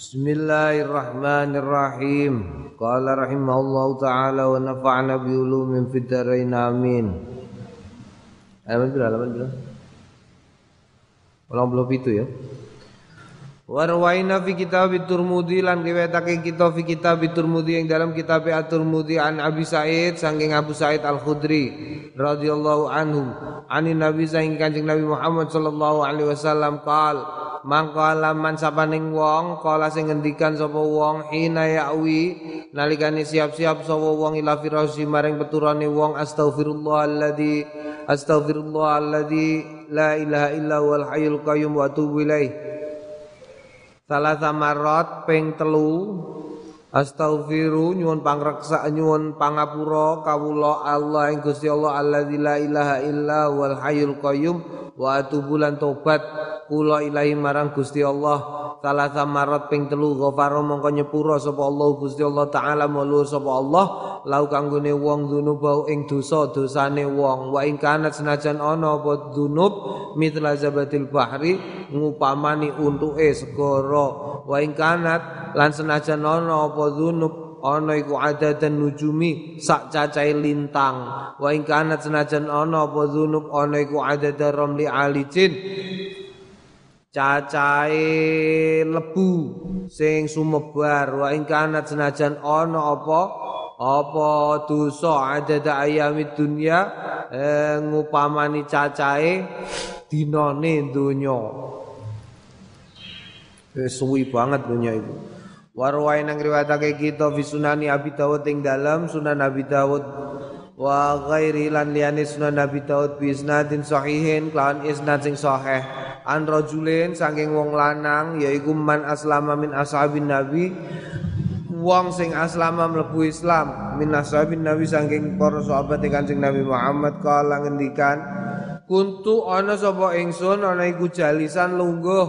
Bismillahirrahmanirrahim. Qala rahimahullahu taala wa nafa'na bi ulumin fid dharain amin. Halaman berapa? Halaman? Ulang belum itu ya. Warwaina fi kitab Turmudi lan riwayatake kita fi kitab Turmudi yang dalam kitab At-Turmudi an Abi Sa'id saking Abu Sa'id Al-Khudri radhiyallahu anhu anin Nabi saking Kanjeng Nabi Muhammad sallallahu alaihi wasallam qal mangkala man sapaning wong kala sing ngendikan sapa wong hina ya'wi nalikane siap-siap sapa wong ila firasi maring peturane wong astaghfirullah alladzi astaghfirullah alladzi la ilaha illa huwal hayyul qayyum wa atubu ilaih Salah samarot peng telu Astaghfiru nyuwun pangreksa nyuwun pangapura kawula Allah ing Gusti Allah alladzi la ilaha illa wal hayyul qayyum wa atubu lan tobat kula ilahi marang Gusti Allah salah samarat ping telu ghafaro mongko nyepura sapa Allah Gusti Allah taala mulur sapa Allah. Lau kanggone wong dunubau ing dosa dosane wong. Wa ing kanat senajan ana apa dunub mitla zabatil bahri ngupamani untuke segara. Wa ing kanat lan senajan ana apa dunub ana iku adadan nujumi sak cacahe lintang. Wa ing kanat senajan ana apa dunub ana iku adadan ramli alijin cacahe lebu sing sumebar. Wa ing kanat senajan ana apa apa dosa ada ayami dunya eh, ngupamani cacahe dinane donya. Eh, suwi banget dunya itu warwain nang riwayatake kita fi sunani Abi Dawud ing dalam Sunan Abi Dawud. Wa ghairi lan liyane Sunan Abi Dawud bi isnadin sahihin kelawan isnad sing sahih. An rajulin saking wong lanang yaiku man aslama min ashabin nabi. Wong sing aslama mlebu Islam min ashabin nabi saking para sahabat Kanjeng Nabi Muhammad kala ngendikan kuntu ana sapa ingsun ana iku jalisan lungguh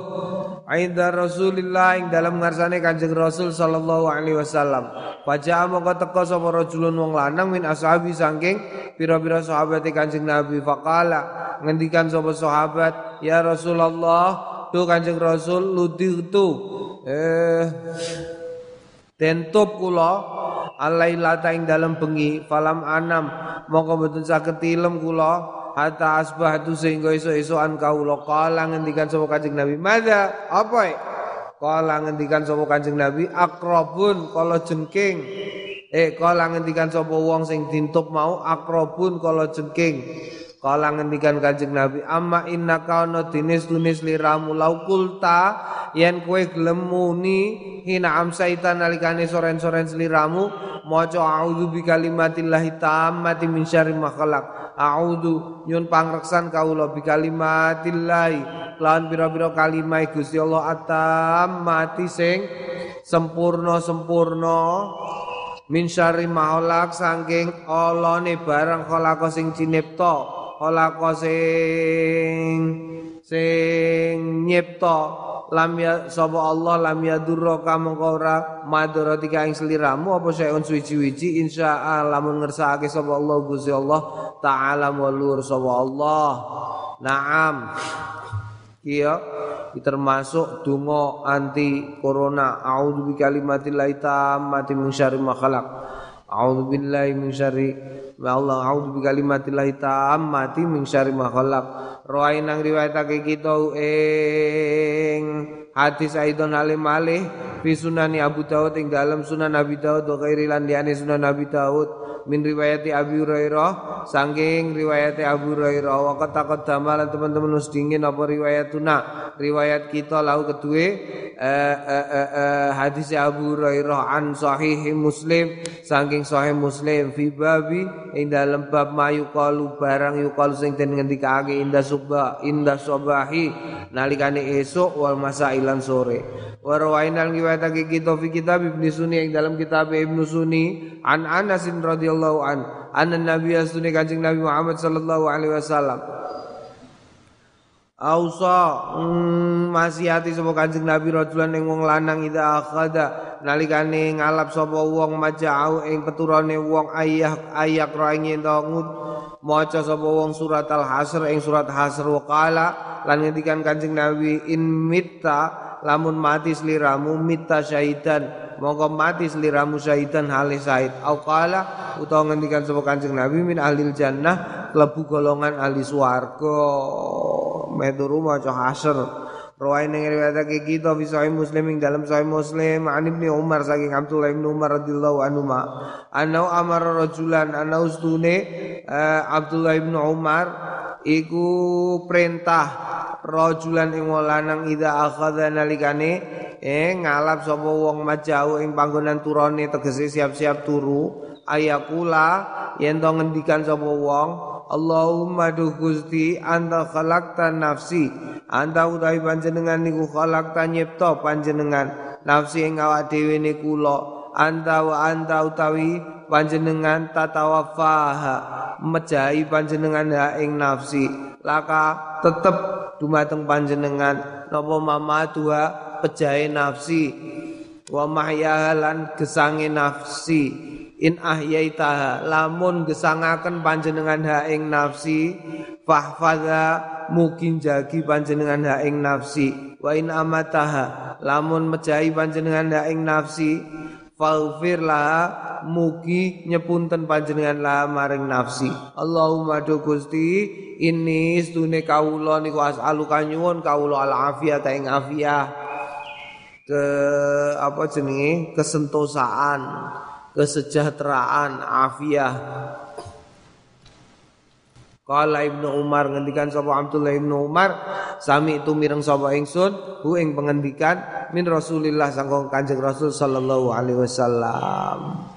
Aida Rasulillah ing dalam ngarsane Kanjeng Rasul sallallahu alaihi wasallam. Faja'a mongko teka sapa rajulun wong lanang min ashabi saking pira-pira sahabat Kanjeng Nabi faqala ngendikan sapa sahabat ya Rasulullah tu Kanjeng Rasul luditu eh tentup kula alailata ing dalam bengi falam anam mongko mboten saged tilem kula hatta asbahtu sehingga iso-isoan kaula kala ngendikan sapa Kanjeng Nabi. Madza apa kala ngendikan sapa Kanjeng Nabi akrabun kala jengking. Eh kala ngendikan sapa wong sing dintup mau akrabun kala jengking. Kala ngendikan Kanjeng Nabi, "Amma inna kauna dinis tunis liramu laukulta yen kowe gelem muni hina amsaita nalikane soren-soren sliramu maca a'udzu bi kalimatillahi tammati min syarri ma khalaq." A'udzu nyun pangreksan kaula bi kalimatillahi lan pira-pira kalimah Gusti Allah atammati sing sempurna-sempurna. Min syarri ma khalaq saking olone barang khalaq sing cinipta khalaqa sing sing nyipta lam ya sapa Allah lam ya durraka mongko ora madaratika ing sliramu apa saeun suwi-wiji insyaallah lamun ngersakake sapa Allah Gusti Allah taala mulur sapa Allah. Naam. Iya termasuk donga anti corona. A'udzu bi kalimatillahi tammati min syarri ma khalaq. A'udzu billahi min syarri Wa Allah a'udzu bi kalimatillahi tammati min syarri ma khalaq. Rawain nang riwayatake kita ing hadis aidon halim malih fi sunani Abu Dawud ing dalam sunan Abi Dawud wa ghairi lan sunan Abi Dawud min riwayati Abi Hurairah saking riwayati Abu Hurairah. Wa takut lan teman-teman wis dingin apa riwayatuna? Riwayat kita lau kedue eh, eh, eh, eh, hadis Abu Hurairah an sahih Muslim saking sahih Muslim. Fi babi ing dalam bab mayu kalu barang yukalu sing den ngendikake indah subah indah subahi nalikane esuk wal masailan sore. Wa rawainal riwayatake kita fi kitab Ibnu Sunni ing dalam kitab Ibnu Sunni an Anas radhiyallahu radhiyallahu an anna nabiy sunni kanjeng Nabi Muhammad sallallahu alaihi wasallam. Ausa mm, masihati sapa Kanjeng Nabi rajulan ning wong lanang ida akhada nalikane ngalap sapa wong maja'u ing peturane wong ayah ayak ra ing maca sapa wong surat al hasr ing surat hasr wa qala lan ngendikan Kanjeng Nabi in mitta lamun mati sliramu mita syahidan mongko mati sliramu syahidan hale syahid au utawa ngendikan sapa Kanjeng Nabi min ahli jannah klebu golongan ahli swarga. Meduru maca hasr Rawai ning riwayatake kita fi sahih Muslim ing dalam sahih Muslim. An Ibnu Umar saking Abdullah bin Umar radhiyallahu anhu ma anau amar rajulan ana ustune uh, Abdullah bin Umar iku perintah rajulan ing lanang ida akhadha nalikane eh ngalap sapa wong majau ing panggonan turone tegese siap-siap turu ayakula yen to ngendikan sapa wong Allahumma du Gusti anta khalaqta nafsi. Anta utawi panjenengan niku khalaqta nyipta panjenengan. Nafsi ing awak dhewe niku kula. Anta wa anta utawi panjenengan tatawaffaha mejahi panjenengan ha ing nafsi. Laka tetep dumateng panjenengan. Napa mama tua pejahe nafsi. Wa mahyalan gesange nafsi in ahyaitaha lamun gesangaken panjenengan ha ing nafsi fahfadha mungkin jagi panjenengan ha ing nafsi. Wa in amataha lamun mejahi panjenengan ha ing nafsi faghfir laha mugi nyepunten panjenengan laha maring nafsi. Allahumma do Gusti ini stune kawula niku asalu kanyuwun kawula al afiyah ing afiyah. Ke apa jenenge? Kesentosaan kesejahteraan, afiah. Kala Ibnu Umar ngendikan sapa Abdullah Ibnu Umar sami itu mireng sapa ingsun hu ing pengendikan min Rasulillah sangkong Kanjeng Rasul sallallahu alaihi wasallam.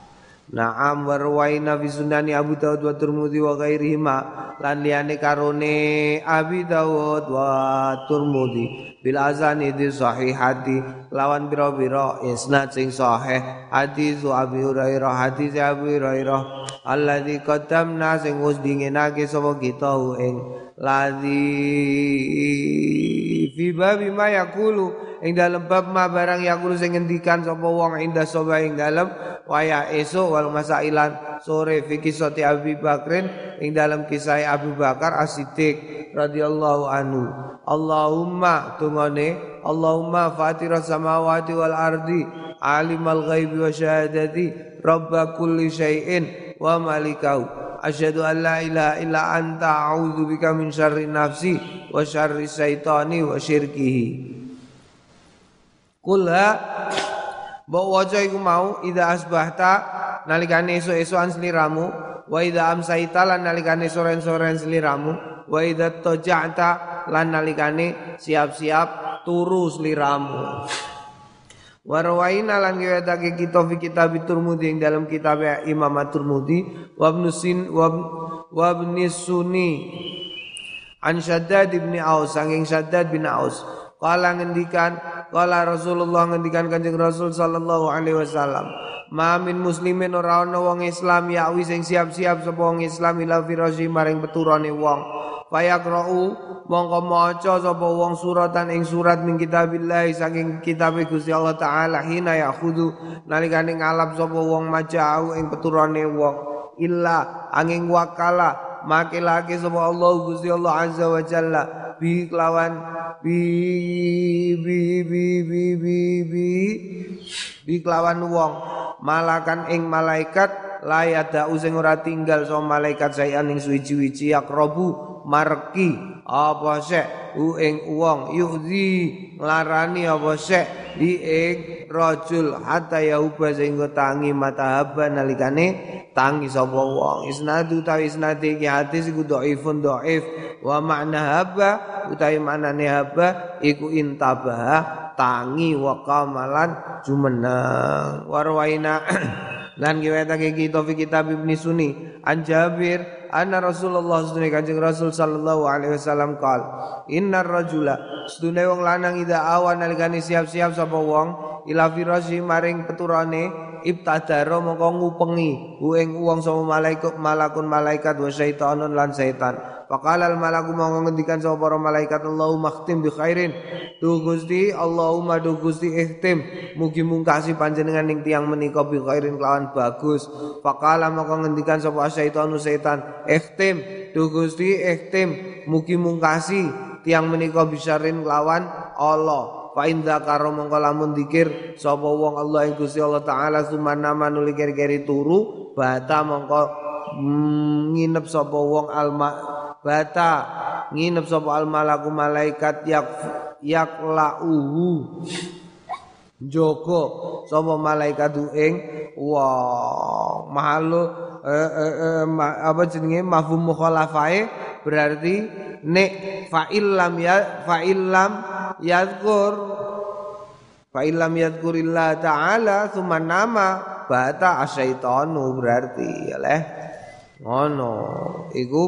Naam warwaina fi sunani Abu Dawud wa Tirmidzi wa ghairihima. Lan liyane karone Abi Dawud wa Tirmidzi bil azani di sahihati lawan biro-biro isnad sing sahih. Hadis Abi Hurairah hadis Abi Hurairah. Alladzi qaddamna sing wis dingenake sapa kita ing. Ladzi fi babi ma yaqulu ing dalem bab ma barang yaqulu sing ngendikan sapa wong indah sapa ing dalem waya esuk wal masailan. Sore fi kisati Abi Bakrin ing dalam kisah Abu Bakar As-Siddiq radhiyallahu anhu. Allahumma tungane Allahumma fatiras samawati wal ardi alimal ghaibi wa syahadati rabba kulli syai'in wa malikahu asyhadu an la ilaha illa anta a'udzu bika min syarri nafsi wa syarri syaitani wa syirkihi Kula Mbok waca iku mau ida asbahta nalikane esuk-esukan sliramu wa ida amsaita lan nalikane soren-soren sliramu wa ida toja'ta lan nalikane siap-siap turu sliramu Warwaina lan riwayatake kita fi kitab Turmudi ing dalam kitab Imam Turmudi. Wa Ibnu Sin wa Ibnu Sunni. An Shaddad Aus saking Shaddad bin Aus. Kala ngendikan Kala Rasulullah ngendikan Kanjeng Rasul sallallahu alaihi wasallam Ma min muslimin ora ana wong Islam ya wis sing siap-siap sapa wong Islam ila firasi maring peturane wong. Fayakra'u mongko maca sapa wong suratan ing surat min kitabillah saking kitab Gusti Allah taala hina yakhudhu nalikane ngalap sapa wong majau ing peturane wong. Illa angin wakala make lagi sapa Allah Gusti Allah azza wa jalla bi kelawan bi bi bi bi bi bi. Bi kelawan wong. Malakan ing malaikat layada using ora tinggal sama malaikat sayan ing suwi-wiji akrobu marki apa sek u ing wong yuzi. Nglarani apa sek di ing rajul. Hatta yauba sehingga tangi matahaba nalikane tangi sapa wong. Isnadu tawi isnadi iki hadis iku dhaifun dhaif wa makna haba utawi maknane haba iku intabah tangi wa kamalan jumeneng. Warwaina lan riwayatake kita fi kitab Ibnu Sunni. An Jabir anna Rasulullah sedune Kanjeng Rasul sallallahu alaihi wasallam qal innar rajula. Sedune wong lanang ida awan nalikane siap-siap sapa wong ila firasi maring peturane ibtadaro mongko ngupengi hu ing wong sapa malaikat malakun malaikat wa syaitanun lan syaitan Faqala al malaku mongko ngendikan sapa para malaikat Allahumma khtim bi khairin. Du Gusti Allahumma du Gusti ihtim mugi mungkasi panjenengan ning tiang menika bi khairin kelawan bagus. Faqala mongko ngendikan sapa syaitanu setan ihtim du Gusti ihtim mugi mungkasi tiang menika bisarin kelawan Allah. Fa in dzakara mongko lamun dikir sapa wong Allah ing Gusti Allah taala sumana manuli keri-keri turu bata mongko mm, nginep sapa wong alma bata nginep sapa al malaku malaikat yak yak lauhu Joko sapa malaikat ing wah mahalo eh, eh, eh, ma, apa jenenge mafhum mukhalafae berarti nek fa illam ya fa illam yadhkur. Fa illam yadhkurillah taala tsumma nama bata asyaitanu berarti ya leh. Ngono. Iku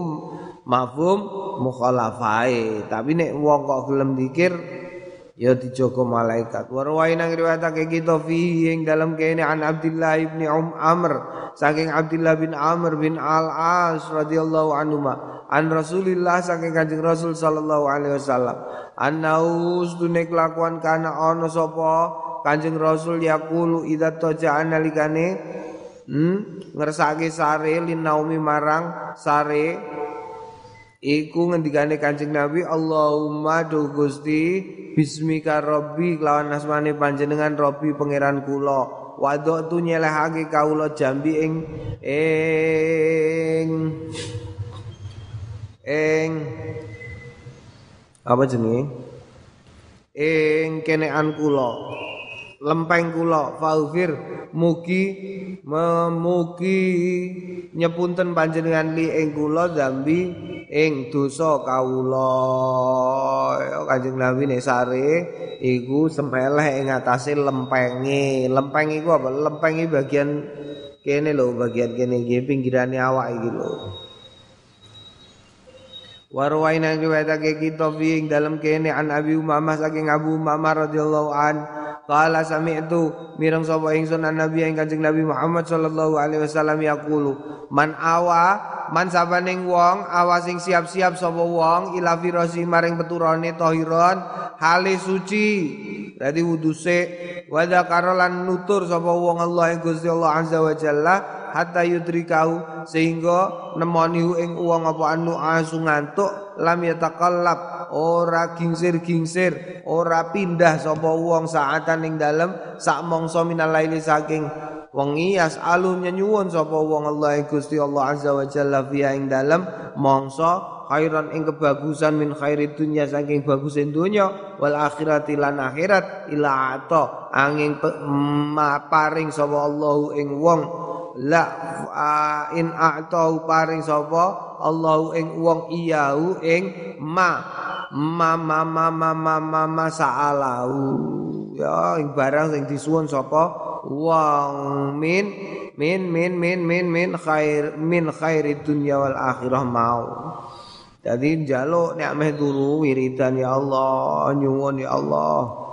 mafhum mukhalafae tapi nek wong kok gelem dikir ya dijogo malaikat. Warwai nang riwayatake kita fi ing dalam kene an Abdullah ibn Um Amr. Saking Abdullah bin Amr bin Al As radhiyallahu anhu an Rasulillah saking Kanjeng Rasul sallallahu alaihi wasallam. Annau sedune kelakuan kana ana sapa? Kanjeng Rasul yaqulu idza taja analikane hmm, ngersake sare linaumi marang sare. Iku ngendikane Kanjeng Nabi Allahumma do Gusti bismika rabbi lawan asmane panjenengan rabbi pangeran kula. Wadok tu nyelehake kawula jambi ing ing ing apa jenenge? Ing kenean kula lempeng kula faufir mugi memugi nyepunten panjenengan li ing kula dambi ing dosa kawula. Ya Kanjeng Nabi nek sare iku sempeleh ing atase lempenge. Lempeng iku apa? Lempeng bagian kene lho bagian kene iki pinggirane awak iki lho Warwaina riwayatake kita fi ing dalam kene an Abi Umamah saking Abu Umamah radhiyallahu an. Qala sami'tu mireng sapa ingsun an Nabi ing Kanjeng Nabi Muhammad sallallahu alaihi wasallam yaqulu man awa man sabaning wong awa sing siap-siap sapa wong ila firasi maring peturane tahiran hale suci. Dadi wudu sik wa dzakarolan nutur sapa wong Allah ing Gusti Allah azza wa jalla hatta yudrikahu sehingga nemoni ing wong apa anu asu ngantuk lam yatakallab ora gingsir-gingsir, ora pindah sapa wong saatan ing dalem sak mangsa minalaili saking wengi alu nyuwun sapa wong Allah Gusti Allah azza wa jalla fiha ing dalem mangsa khairan ing kebagusan min khairi dunya saking bagusin dunya wal akhirati lan akhirat ila ato angin paring sapa Allah ing wong la in a'tau paring sapa? Allah ing wong iyahu ing ma ma ma ma ma ma ma, ma sa'alahu. Ya ing barang sing disuwun sapa? Wong min min min min min min khair min khairi dunya wal akhirah mau. Jadi jaluk nek meh turu wiridan ya Allah nyuwun ya Allah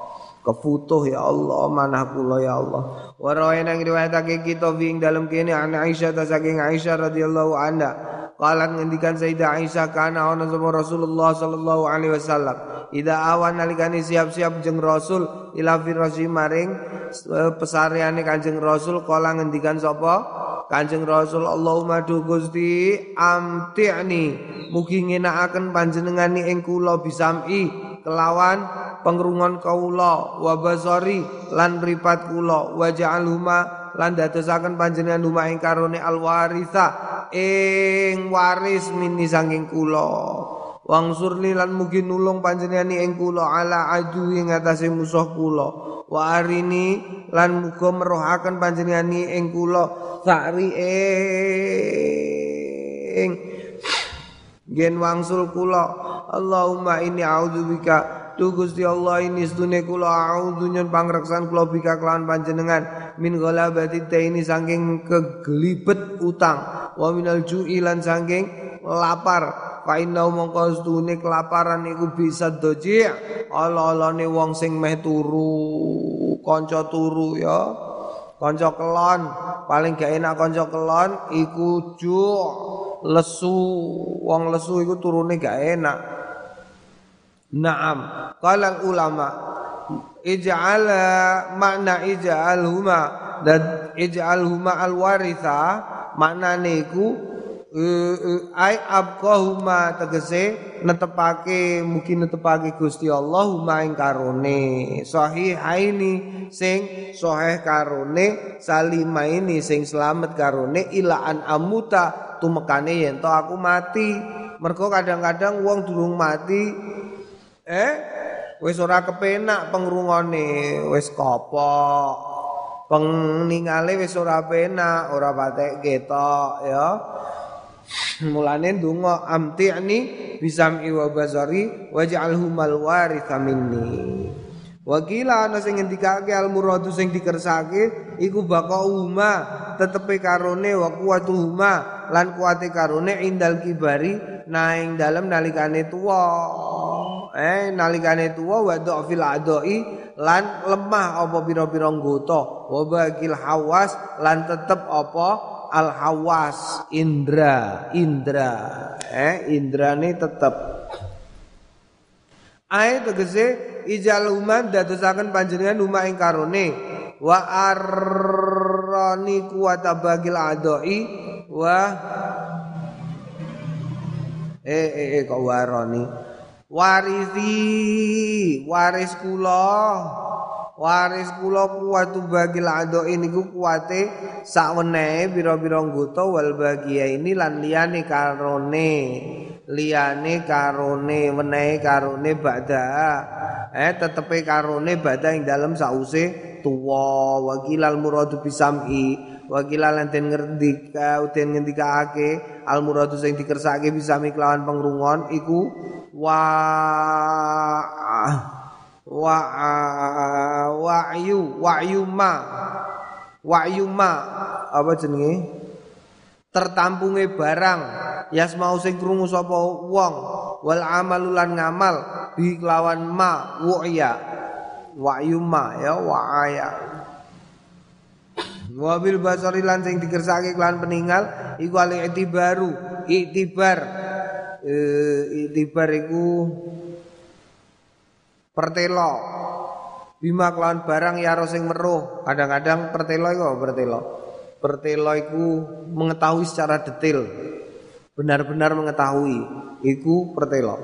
kefutuh ya Allah manah kula ya Allah. Wa rawayna riwayatake kita fi dalam kene an Aisyah ta saking Aisyah radhiyallahu anha. Qalat ngendikan Sayyidah Aisyah kana ana sapa Rasulullah sallallahu alaihi wasallam? Ida awan nalikane siap-siap jeung Rasul ila firasi maring e, pesareane Kanjeng Rasul. Kala ngendikan sapa? Kanjeng Rasul Allahumma du Gusti amti'ni. Mugi ngenakaken panjenengani ing kula bisami kelawan pengrungon kaula wa basari lan ripat kula wa ja'alhuma lan dadosaken panjenengan huma ing karone alwaritha ing waris mini sanging kula. Wang surli lan mugi nulung panjenengan ing kula ala adu ing atase musuh kula. Wa arini lan muga merohaken panjenengan ing kula sakri ing gen wangsul kula Allahumma inni a'udzubika Tu Gusti Allah ini sedune kula a'udzu nyen pangreksan kula bika kelawan panjenengan. Min ghalabati ini saking kegelibet utang. Wa minal ju'i lan saking lapar. Fa inna mongko sedune kelaparan iku bisa doji ala-alane wong sing meh turu kanca turu ya kanca kelon. Paling gak enak kanca kelon iku ju lesu. Wong lesu iku turune gak enak. Naam. Qala ulama ij'al makna ij'alhuma. Dan ij'alhuma alwaritha maknane iku ai abqahuma tegese netepake mugi netepake Gusti Allah ing karone. Sahihaini sing sahih karone salimaini sing selamat karone ilaan amuta tumekane yen to aku mati. Mergo kadang-kadang wong durung mati eh wis ora kepenak pengrungone wis kopok. Peningale wis ora penak, ora patek ketok ya. Mulane ndonga amti'ni bisam wa basari waj'alhu mal waritha minni. Wakila ana sing ngendikake al muradu sing dikersake iku baka uma tetepe karone wa kuwatu uma lan kuate karone indal kibari naing dalem nalikane tuwa. Eh nalikane tuwa wa fil adoi lan lemah apa pira-pira anggota wa bakil hawas lan tetep apa al hawas indra. Indra. Eh indrane tetep. Ae tegese ijal uman dadosaken panjenengan umah ing karone. Wa arrani kuwata bagil adoi wa eh eh, eh kok warani warisi waris kula waris kula kuwatu bagil ini ku kuwate sak wenehe pira-pira anggota wal bagia ini lan liyane karone. Liyane karone wenehe karone bada eh tetepe karone bada ing dalem sause tuwa. Wakilal muradu bisami. Wakilal lan den ngendika uten ngendikaake al muradu sing dikersake bisa miklawan pengrungon iku wa wa wa'yu wa'yu ma. Wa'yu ma. Apa jenenge? Tertampunge barang. Yasmau sing krungu sapa wong. Wal amalu lan ngamal. Bi kelawan ma wa'ya wa'yu ma ya wa'aya Wabil basari lan sing dikersake kelan peninggal iku ali itibaru itibar. Eh itibar iku pertelo. Bima kelawan barang ya sing meruh. Kadang-kadang pertelo iku pertelo? Pertelo iku mengetahui secara detail. Benar-benar mengetahui iku pertelo.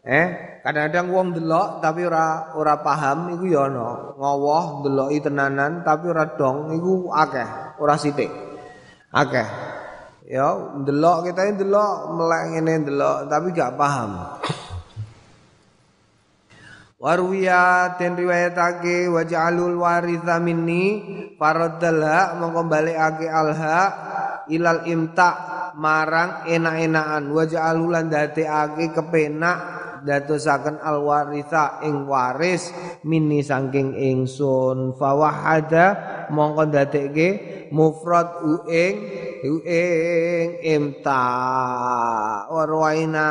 Eh kadang-kadang wong delok tapi ora ora paham iku ya ana. Ngowoh deloki tenanan tapi ora dong iku akeh ora sithik. Akeh. Ya, ndelok kita ini ndelok melek ngene ndelok tapi gak paham. Warwiya den riwayatake wa ja'alul waritha minni faraddal hak mongko balikake al hak ilal imta marang enak-enakan. Wa ja'alul lan dadekake kepenak dadosaken al waritha ing waris minni saking ingsun. Fawahada mongko dadekke mufrad uing ing imta. Warwaina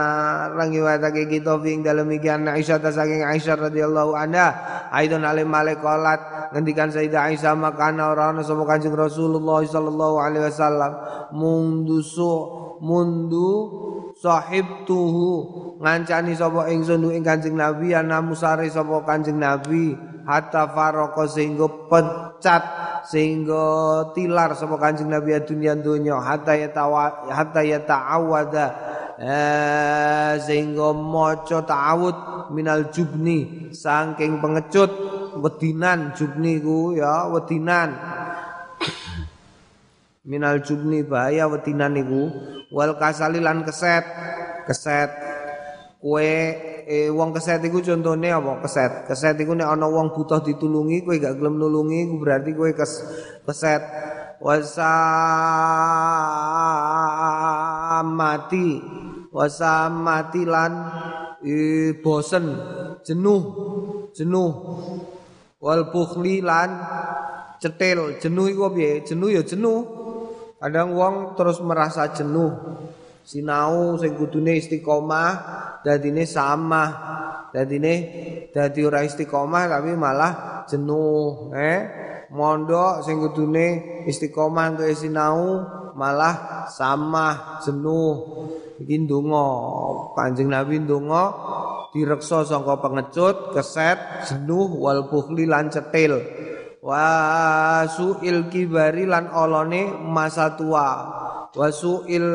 rangi watake kita ing dalem iki ana Aisyah saking Aisyah radhiyallahu anha. Aidon alim malaikolat ngendikan Sayyidah Aisyah makana ora ana sapa Kanjeng Rasulullah sallallahu alaihi wasallam. Mundu su mundu sahib tuhu ngancani sapa ingsun ing Kanjeng Nabi ana musare sapa Kanjeng Nabi. Hatta faroko sehingga pecat sehingga tilar sapa Kanjeng Nabi dunia dunya hatta ya tawa hatta ya ta'awada eh, sehingga maca ta'awud minal jubni. Saking pengecut wedinan jubni ku ya wedinan. Minal jubni bahaya wedinan niku. Wal kasalilan keset keset kue eh, wong keset iku contone apa? Keset. Keset iku nek ana wong butuh ditulungi kowe gak gelem nulungi iku berarti kowe kes keset. Wasamati. Wasamati lan eh, bosen. Jenuh. Jenuh. Wal bukhli lan cetil. Jenuh iku piye? Jenuh ya jenuh. Kadang wong terus merasa jenuh sinau sing kudune istiqomah dadine sama dadine dadi ora istiqomah tapi malah jenuh eh? Mondok sing kudune istiqomah untuk sinau malah sama jenuh. Iki ndonga. Kanjeng Nabi ndonga direksa sangka pengecut keset jenuh wal bukhli lan cetil. Wa suil kibari lan olone masa tua wasuil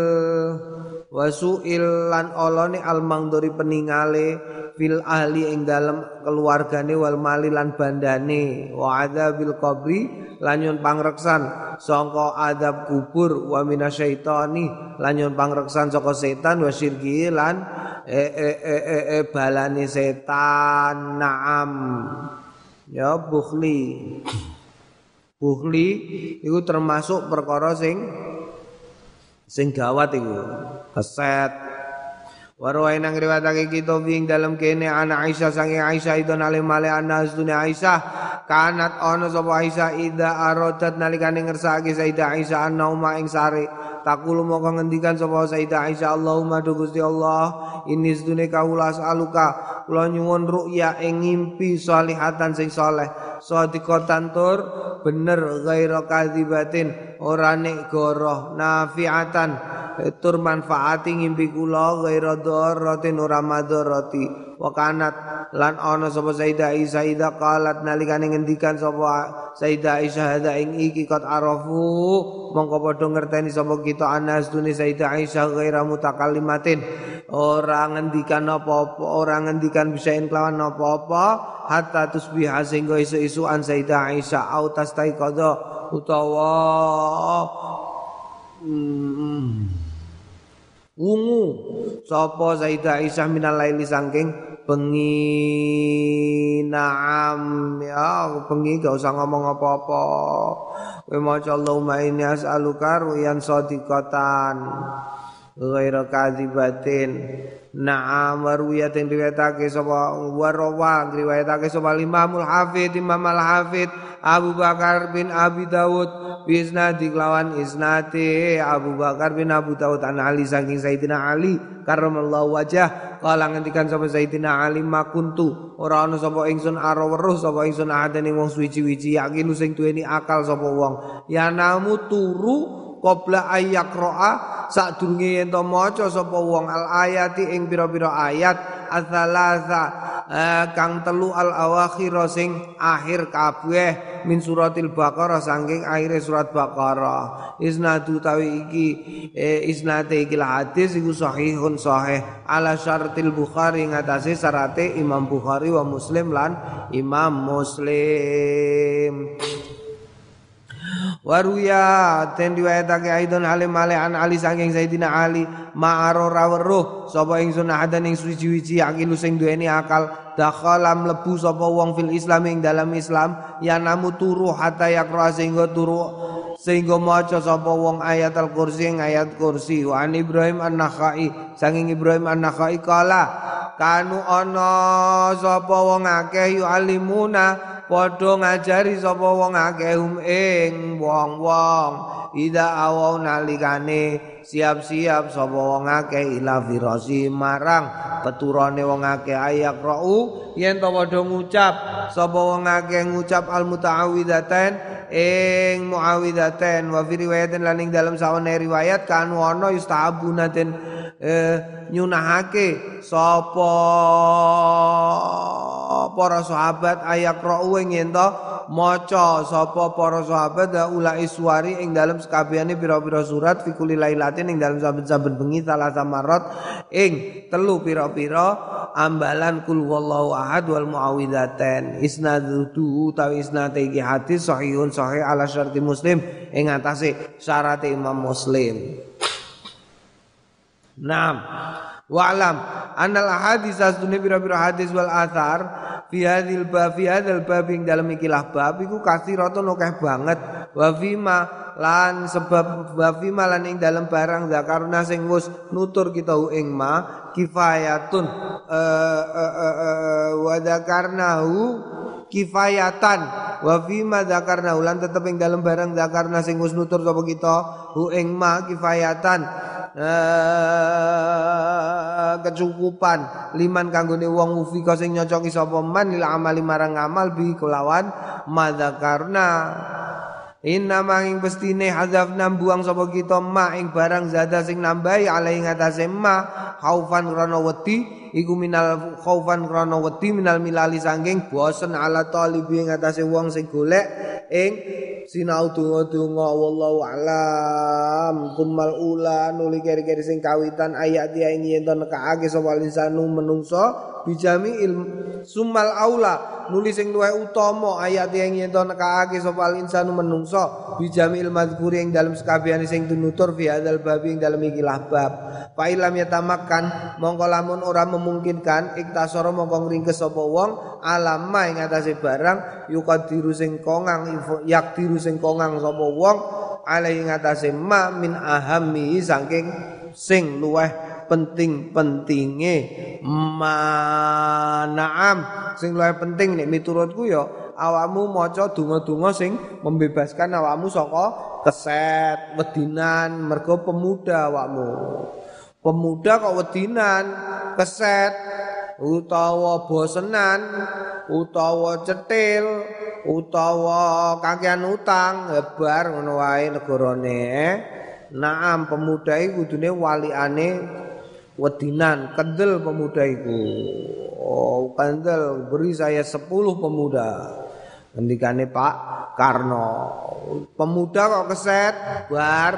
wasuil lan olone al mangdori peningale fil ahli ing dalem keluargane wal mali lan bandane. Wa adzabil qabri lan pangreksan sangka adab kubur. Wa minasyaitani lan pangreksan saka setan. Wa syirki lan e e e e, e balane setan. Naam. Ya bukhli. Bukhli iku termasuk perkara sing sing gawat iku keset. Warwai nang kita wing dalam kene anak Aisyah sange Aisyah itu alim male ana dunia Aisyah. Kanat ono sapa Aisyah ida arodat nalikane ngersake Sayyidah Aisyah an-nauma ing sare. Takulu moko ngendikan sapa Sayyidah Aisyah Allahumma du Gusti Allah ini sedune kaula aluka kula nyuwun ru'ya ing ngimpi salihatan sing saleh sadiqatan tur bener ghaira kadzibatin ora nek goroh nafiatan tur manfaati ngimpi kula ghaira dharratin ora madharati wa kanat lan ana sapa Sayyidah Aisyah ida qalat nalikane ngendikan sapa Sayyidah Aisyah hada ing iki kot arafu mongko padha ngerteni sapa kita anas dune Sayyidah Aisyah ghaira mutakallimatin ora ngendikan apa-apa ora ngendikan bisa kelawan apa-apa hatta tusbiha sehingga isu-isuan Sayyidah Aisyah au tastaiqadha utawa hmm, wungu. Sapa Sayyidah Aisyah minal laili saking bengi naam. Ya bengi gak usah ngomong apa-apa. Kowe maca Allahumma inni as'aluka ruyan ghaira kadzibatin na'am waruyatin riwayatake sapa warawa riwayatake sapa Imamul Hafid Imam Al Hafid Abu Bakar bin Abi Dawud bisnadi lawan isnati Abu Bakar bin Abu Dawud an Ali saking Sayyidina Ali karramallahu wajah. Kala ngendikan sapa Sayyidina Ali makuntu. Ora ana sapa ingsun aro weruh sapa ingsun adane wong suwi-wiji yakin sing duweni akal sapa wong. Ya namu turu qabla ayyaqra'a sadurunge yen to maca sapa wong al ayati ing pira-pira ayat asalasa eh, kang telu al awakhir sing akhir kabeh min suratil baqarah saking akhir surat baqarah. Isnadu tawi iki eh, isnate iki hadis iku sahihun sahih. Ala syartil bukhari ngatasé syarate Imam Bukhari wa Muslim lan Imam Muslim Waruya ten riwayatake aidon alim male an Ali saking Sayyidina Ali. Ma'aro raweruh sapa ingsun adan ing suci-suci akilu sing duweni akal. Dakhala mlebu sapa wong fil Islam ing dalam Islam. Ya namu turu hatta yakra sehingga turu sehingga maca sapa wong ayat al-kursi ing ayat kursi. Wa an Ibrahim an-Nakhai saking Ibrahim an-Nakhai kala kanu ana sapa wong akeh padha ngajari sapa wong akeh ing wong-wong. Ida awau nalikane siap-siap sapa wong akeh ila firasi marang peturane wong akeh ayak rau. Yen to padha ngucap sapa wong akeh ngucap al muta'awwidatain ing muawwidatain wa fi riwayatin laning dalam sawane riwayat kan ana yustabuna den eh, nyunahake sapa para sahabat ayak ra'u ing ento maca sapa para sahabat ulai suari ing dalam sekabehane pira-pira surat fi kulli lailatin ing dalam saben-saben bengi salah samarat ing telu pira-pira ambalan kul wallahu ahad wal muawwidzatain isnaduhu tawi isnad iki hadis sahihun sahih ala syarti muslim ing atase syarat Imam Muslim Naam. Wa'lam anal hadis asdune pira-pira hadis wal athar fi hadil bab fi hadal bab ing dalem ikilah bab iku kasiratun akeh banget wa fima lan sebab wa fima lan ing dalem barang zakarna sing wis nutur kita ing ma kifayatun uh, wa zakarnahu kifayatan. Wa fima zakarna ulan tetep ing dalem barang zakarna sing wis nutur sapa kita hu ing ma kifayatan. Kecukupan liman kanggone wong mufika sing nyocoki sapa man lil amali marang amal bi kelawan madzakarna Inna manging pestine hazaf buang sapa kita ma ing barang zada sing nambahi alai ngatasé ma khaufan krana wedi iku minal khaufan krana wedi minal milali sangking bosen ala talibi ing atase wong sing golek ing sinau donga-donga. Wallahu alam. Kumal ula nuli keri-keri sing kawitan ayat dia ing yen to nekake sapa menungso bijami ilmu. Sumal aula nulis sing luwih utama ayat yang yen nekake sapa insanu menungso bijami ilmadhkuri ing dalem sekabehane sing tunutur fi hadzal babi ing dalem iki bab. Fa ilam yatamakan mongko lamun ora memungkinkan iktasara mongko ngringkes sapa wong alama ing atase barang yukadiru sing kongang yakdiru sing kongang sapa wong alai ing atase ma min ahammi saking sing luweh penting-pentinge. Manaam sing luwih penting nek miturutku ya awakmu maca donga-donga sing membebaskan awakmu saka keset wedinan mergo pemuda awakmu pemuda kok wedinan keset utawa bosenan utawa cetil utawa kakean utang hebar ngono wae negarane eh? Naam pemuda iku kudune waliane wedinan kendel pemuda itu oh kendel beri saya sepuluh pemuda. Ngendikane Pak Karno. Pemuda kok keset bar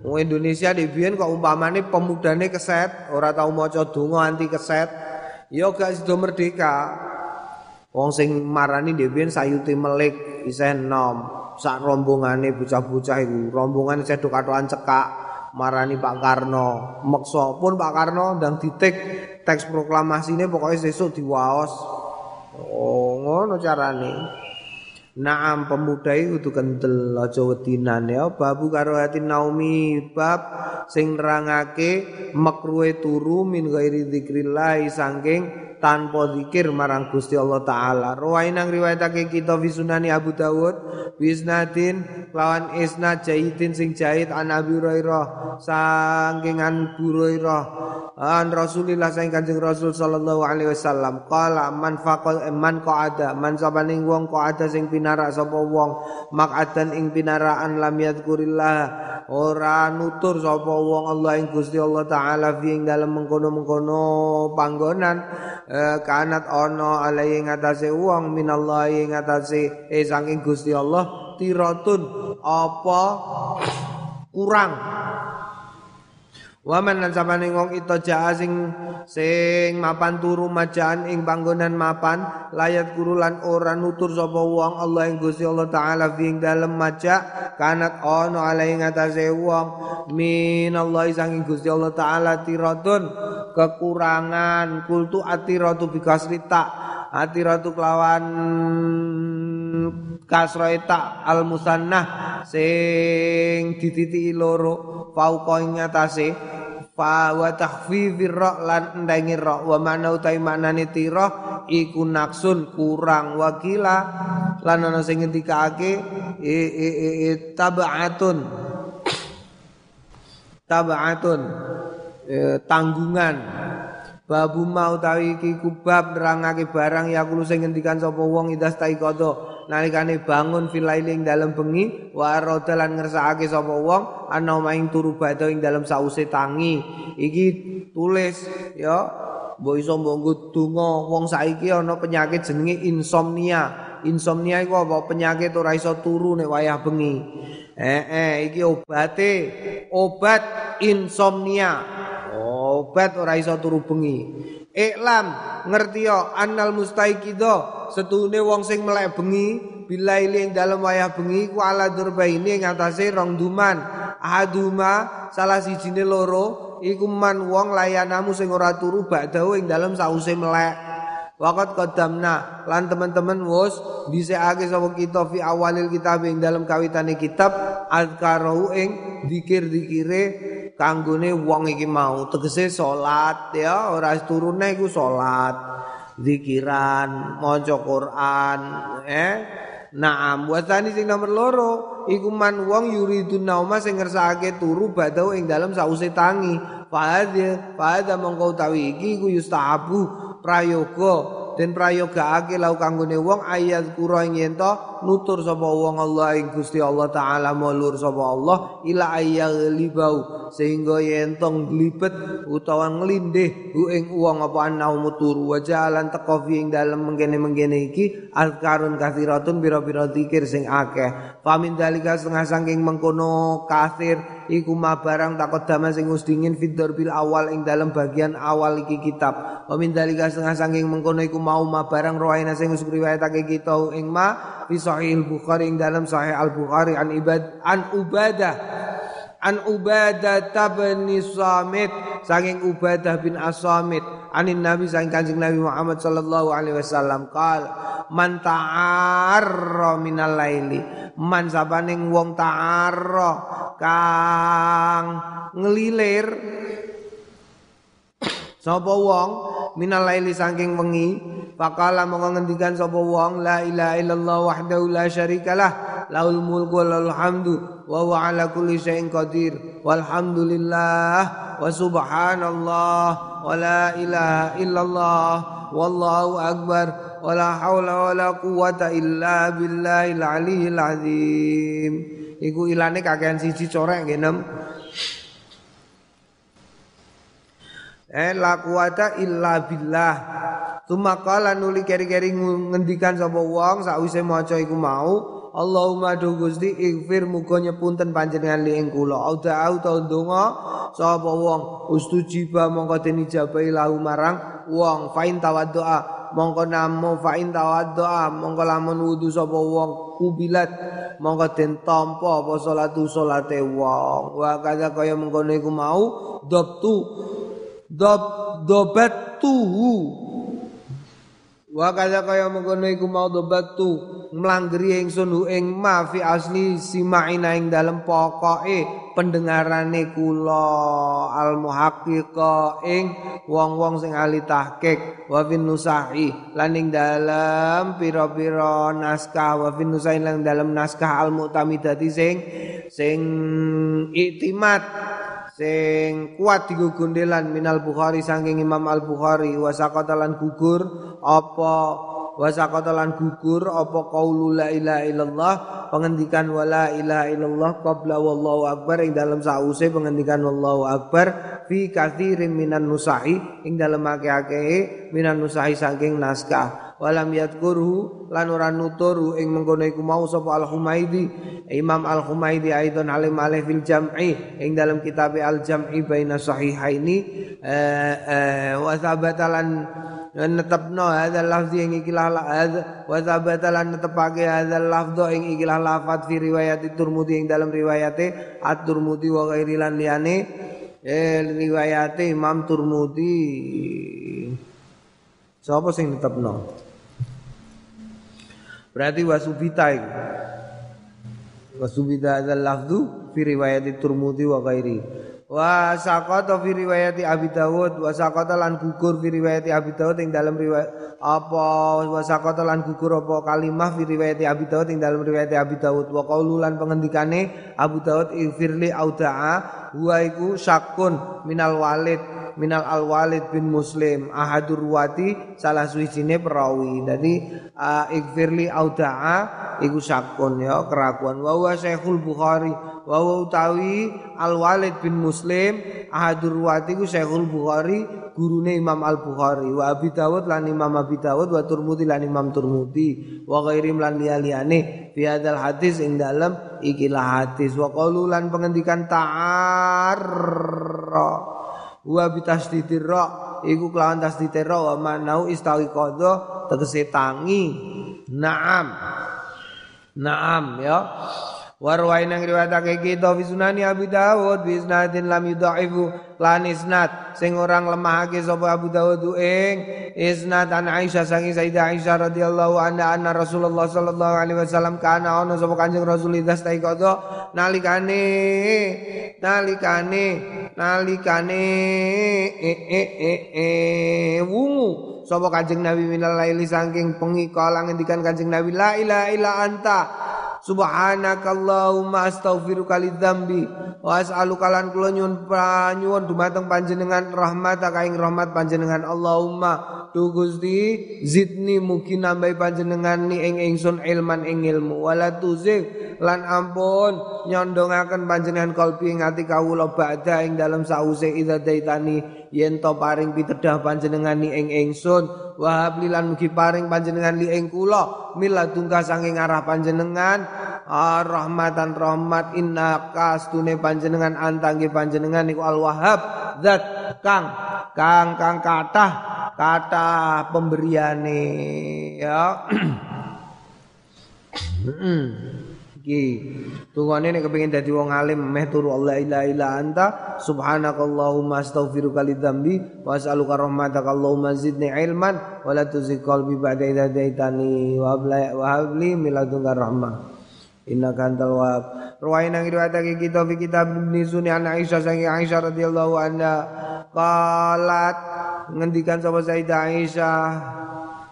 Wong Indonesia di Bian kok umpamane pemudane keset ora tau maca donga anti keset ya gak sido merdeka. Wong sing marani di Bian sayuti melik isih nom sak rombongane bocah-bocah iku rombongan sedo katokan cekak marani Pak Karno. Meksa pun Pak Karno ndang ditik teks proklamasi ini pokoknya sesuk diwaos. Oh ngono carane Naam pemuda itu kudu kentel aja wedinan ya babu karo naumi bab sing nerangake makruhe turu min ghairi dzikrillah saking tanpa zikir marang Gusti Allah taala. Rawainang riwayatake kita fi sunani Abu Dawud bisnadin lawan isnad jahidin sing jahid an Abi Hurairah saking an Hurairah an Rasulillah saking Kanjeng Rasul sallallahu alaihi wasallam qala man faqal man qa'ada man sabaning wong qa'ada sing pinara sapa wong maq'adan ing pinaraan lam yadkurillah ora nutur sapa wong Allah ing Gusti Allah taala fi ing dalem mengkono-mengkono panggonan kanat ono alai ngatasé wong minallahi ngatasé eh saking Gusti Allah tiratun apa? Kurang Waman lan samane wong ito jaa sing sing mapan turu majaan ing panggonan mapan layat kurulan ora nutur sapa wong Allah ing Gusti Allah taala fi ing dalem maja kanat ono ala ing atase wong. Min Allah sanging Gusti Allah taala tiratun kekurangan kultu atiratu bikasrita atiratu kelawan kasroita al musannah sing dititi loro fauqa ing atase fa wa takhfifir ra lan endengi ra. Wa mana utai maknane tira iku naksun kurang wakila lan ana sing ngendikake tabaatun tabaatun e, tanggungan babu mau tawi iki kubab nerangake barang ya kulo sing ngendikan sapa wong idas taikodo nalikane bangun filailing dalam bengi wa rodalan ngersakake sapa wong ana maing turu ing dalam sause tangi. Iki tulis ya mbok iso mbok donga. Wong saiki ana penyakit jenenge insomnia. Insomnia iku apa? Penyakit ora iso turu nek wayah bengi. Eh eh iki obate obat insomnia obat ora iso turu bengi. Iklam ngerti yo annal mustaiqido setune wong sing melek bengi bilaili ing dalem wayah bengi ku ala durbaini ing atase rong duman. Ahaduma salah sijine loro iku man wong layanamu sing ora turu bakdahu ing dalem sause melek. Wakat kodamna lan teman-teman wos ake sapa kita fi awalil kitab ing dalam kawitane kitab azkaru ing dikir-dikire kanggone wong iki mau tegese salat ya ora turune iku salat zikiran maca Quran eh Naam wasani sing nomor loro iku man wong yuridun nauma sing ngersakake turu badau ing dalam sause tangi. Fa hadza mongko utawi iki ku yustahabu prayoga den prayogaake lau kanggone wong ayat kura ing nutur sapa wong Allah ing Gusti Allah taala mulur sapa Allah ila libau sehingga yen tong glibet utawa nglindih hu ing wong apa ana turu wa jalan teko ing dalem mengkene-mengkene iki azkarun kathiratun bira-bira zikir sing akeh famin dalika setengah saking mengkono kathir iku ma barang takut dama sing dingin fitur bil awal ing dalam bagian awal iki kitab. Famin dalika setengah saking mengkono iku mau ma barang rohaina sing wis riwayatake kita ing ma fi sahih Bukhari ing dalam sahih Al Bukhari an ibad an ubadah an Ubadah bin Samit saking Ubadah bin As-Samit anin Nabi saking Kanjeng Nabi Muhammad sallallahu alaihi wasallam qal man ta'arra minal laili. Man sabaning wong ta'arra kang ngelilir. Sapa wong minal laili saking wengi? Fakala mongko ngendikan sapa wong la ilaha illallah wahdahu la syarikalah laul mulku wal hamdu wa huwa ala kulli syai'in qadir walhamdulillah wa subhanallah wa la ilaha illallah wallahu akbar wa la haula wa la quwata illa azim. Iku ilane kakean siji corek nggih Eh la quwata illa billah. Tumakala nuli keri-keri ngendikan sapa wong sakwise maca iku mau Allahumma do Gusti ighfir muga nyepunten panjenengan li ing kula. Auda auta ndonga sapa wong? Ustujiba mongko den ijabahi lahu marang wong. Fain tawaddoa mongko namo fain tawaddoa mongko lamun wudu sapa wong kubilat mongko den tampa apa salatu salate wong. Wa kadha kaya mengkono iku mau dobtu dob dobat tuhu Wa kaya kaya mengkono iku mau dobatu mlanggeri ingsun hu ing ma fi asli simaina ing dalem pokoke pendengarane kula al muhaqqiqa ing wong-wong sing ahli tahqiq wa fin nusahi lan ing dalem pira-pira naskah wa fin nusahi lan dalem naskah al mu'tamidati sing sing iktimat sing kuat digugundelan minal Bukhari saking Imam Al Bukhari wa saqatalan gugur apa? Wa saqatalan gugur apa qaulu la ilaha illallah? Pengendikan wala ilaha illallah qabla wallahu akbar. Ing dalam sause pengendikan wallahu akbar. Fi katsirin minan nusahi ing dalam akeh-akeh minan nusahi saking naskah walam yadkurhu lan ora nuturu ing mengkono iku mau sapa Al Humaidi Imam Al Humaidi aidon alim alih fil jam'i ing dalam kitab Al Jam'i baina sahihaini. Eh, eh, wa sabatalan netepno hadzal lafzi ing ikilah hadza wa sabatalan netepake hadzal lafdho ing ikilah lafat fi riwayat Turmudi ing dalam riwayate At-Turmudi wa ghairi lan liyane. Eh riwayate Imam Turmudi Sapa sing netepno? Berarti wasubita itu. Wasubita adzal lafzu fi riwayat Turmudi wa ghairi. Wa saqata fi riwayat Abi Dawud wa saqata lan gugur fi riwayat Abi Dawud ing dalam riwayat apa wa saqata lan gugur apa kalimah fi riwayat Abi Dawud ing dalam riwayat Abi Dawud wa qaulu lan pengendikane Abu Dawud ifirli audaa wa iku syakun minal walid minal al walid bin muslim ahadur ruwati salah suwijine perawi. Dadi uh, ikfirli audaa iku sakun ya kerakuan wa wa syekhul bukhari wa wa utawi al walid bin muslim ahadur ruwati iku syekhul bukhari gurune imam al bukhari wa abi dawud lan imam abi dawud wa turmudi lan imam turmudi wa ghairim lan liyane. Fi hadzal hadis ing dalem ikilah hadis. Wa qaulu lan pengendikan ta'ar wa bitasdidir ra iku kelawan tasdidir ra wa manau istawi qadha tegese tangi. Naam. Naam ya Warwai nang riwayatake kita fi sunani Abi Dawud bi isnadin lam yudhaifu lan isnad. Sing orang lemahake sapa Abu Dawud ing isnad an Aisyah sangi Sayyidah Aisyah radhiyallahu anha anna Rasulullah sallallahu alaihi wasallam kana ana sapa Kanjeng Rasul idas tai kodo nalikane nalikane nalikane e e e e wungu sapa Kanjeng Nabi minal laili saking pengi kala ngendikan Kanjeng Nabi la ilaha illa anta Subhanakallahumma astaghfiruka lidzambi. Wa as'aluka lan kula nyuwun nyuwun dumateng panjenengan rahmat kaing rahmat panjenengan. Allahumma tu Gusti zidni mugi nambahi panjenengan ni ing ingsun ilman ing ilmu. Wala tuzig lan ampun nyondongaken panjenengan kalbi ing ati kawula ba'da ing dalem sause idza daitani yen to paring pitedah panjenengan ni ing ingsun wahab lilan mugi paring panjenengan li ing kula. Miladungka saking arah panjenengan. Ah, rahmatan rahmat inna kastune panjenengan antangge panjenengan niku al wahab zat kang kang kang kathah kathah pemberiane ya Iki tungane nek kepengin dadi wong alim. Meh turu Allah ila ila anta. Subhanakallahumma astaghfiruka lidzambi wa as'aluka rahmataka Allahumma zidni ilman. Wa la tuzigh qalbi ba'da idza hadaitani wa habli min ladunka rahmah. Innaka antal wahhab. Ruwaina riwayatake kita fi kitab ibn sunni an Aisyah sangi Aisyah radhiyallahu anha. Qalat ngendikan sapa Sayyidah Aisyah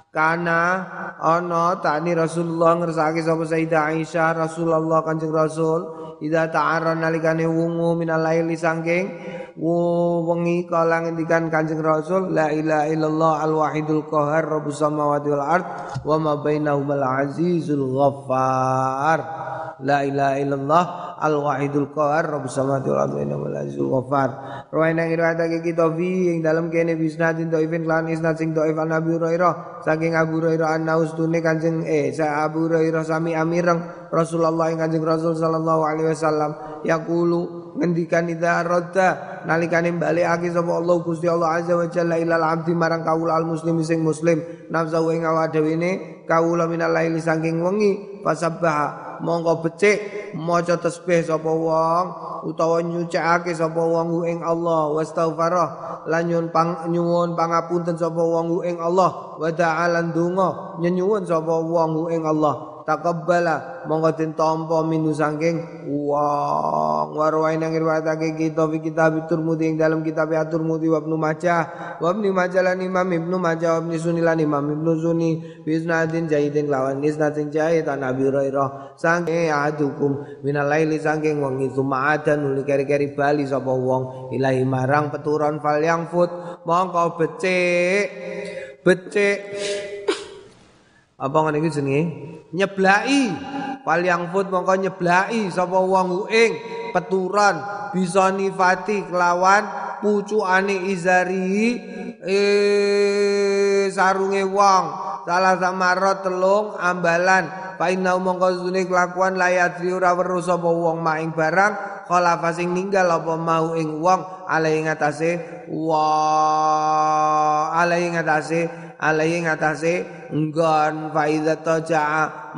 Kana ana takni Rasulullah ngersake sapa Sayyidah Aisyah Rasulullah Kanjeng Rasul ida ta'arra nalikane wungu minal laili sangking wengi kala ngendikan Kanjeng Rasul la ilaha illallah al wahidul qahar rabbus samawati wal ard wa ma bainahumal azizul ghaffar. La ilaha illallah al wahidul qahar rabbus samawati wal ardi innamal azizul ghafar rawaina riwayatake kita fi ing dalam kene bisnadin dhaifin lan isnad sing dhaif an Abi saking Abu Hurairah anna kanjeng eh sa Abu Hurairah sami amireng Rasulullah ing kanjeng Rasul sallallahu alaihi wasallam. Yaqulu ngendikan idza radda nalikane balekake sapa Allah Gusti Allah azza wa jalla ilal abdi marang al muslim sing muslim. Nafsu ing awak dhewe ne kaula laili saking wengi fasabbaha monggo becik maca tasbih sapa wong utawa nyucikake sapa wong ing Allah. Wastaghfarah lan nyuwun pang nyuwun pangapunten sapa wong ing Allah. Wa ta'ala ndonga nyuwun sapa wong ing Allah takabbala monggo den tampa minu saking wong. Warwain yang riwayatake kita fi kitab Turmudi. Ing dalam kitab Turmudi wa Ibnu Majah. Wa Ibnu Majah lan Imam Ibnu Majah wa Ibnu Sunni lan Imam Ibnu Sunni. Bi isnadin jayyidin lawan isnadin jayyid an Abi Hurairah. Sange ahadukum minal laili saking wong itu ma'adan nuli keri-keri bali sapa wong. Ilahi marang peturon fal yang fut mongko becik. Becik apa ngene iki jenenge? Nyeblaki. Wal yang fut mongko nyeblaki sapa wong ing peturan bisa nifati kelawan pucukane izari eh sarunge wong. Salah samarot telung ambalan. Paina mongko zune kelakuan layatri ora weruh sapa wong maing barang. Khalafa sing ninggal apa mau ing wong. Alai ngatasé wa alai ngatasé alaihi ngatasé nggon faida toja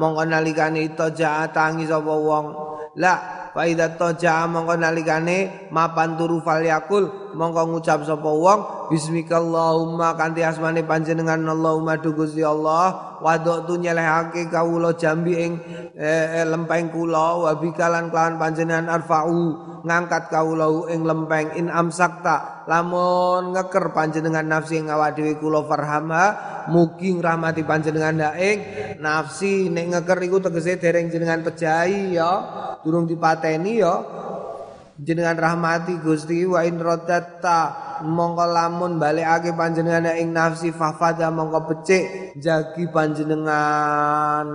mongko nalikane toja tangi sapa wong. La faida toja mongko nalikane mapan turu fal yakul mongko ngucap sapa wong bismikallahumma kanthi asmane panjenengan Allahumma du Gusti Allah wadok tu nyelehake kawula jambi ing eh, lempeng kula wa bikalan kelawan panjenengan arfa'u ngangkat kaulau ing lempeng in amsakta lamun ngeker panjenengan nafsi ing awak dhewe kula farhamha mugi ngrahmati panjenengan ing nafsi nek ngeker iku tegese dereng jenengan pejahi ya durung dipateni ya jenengan rahmati Gusti wa in rodatta mongko lamun balekake panjenengan ing nafsi fafada mongko becik jagi panjenengan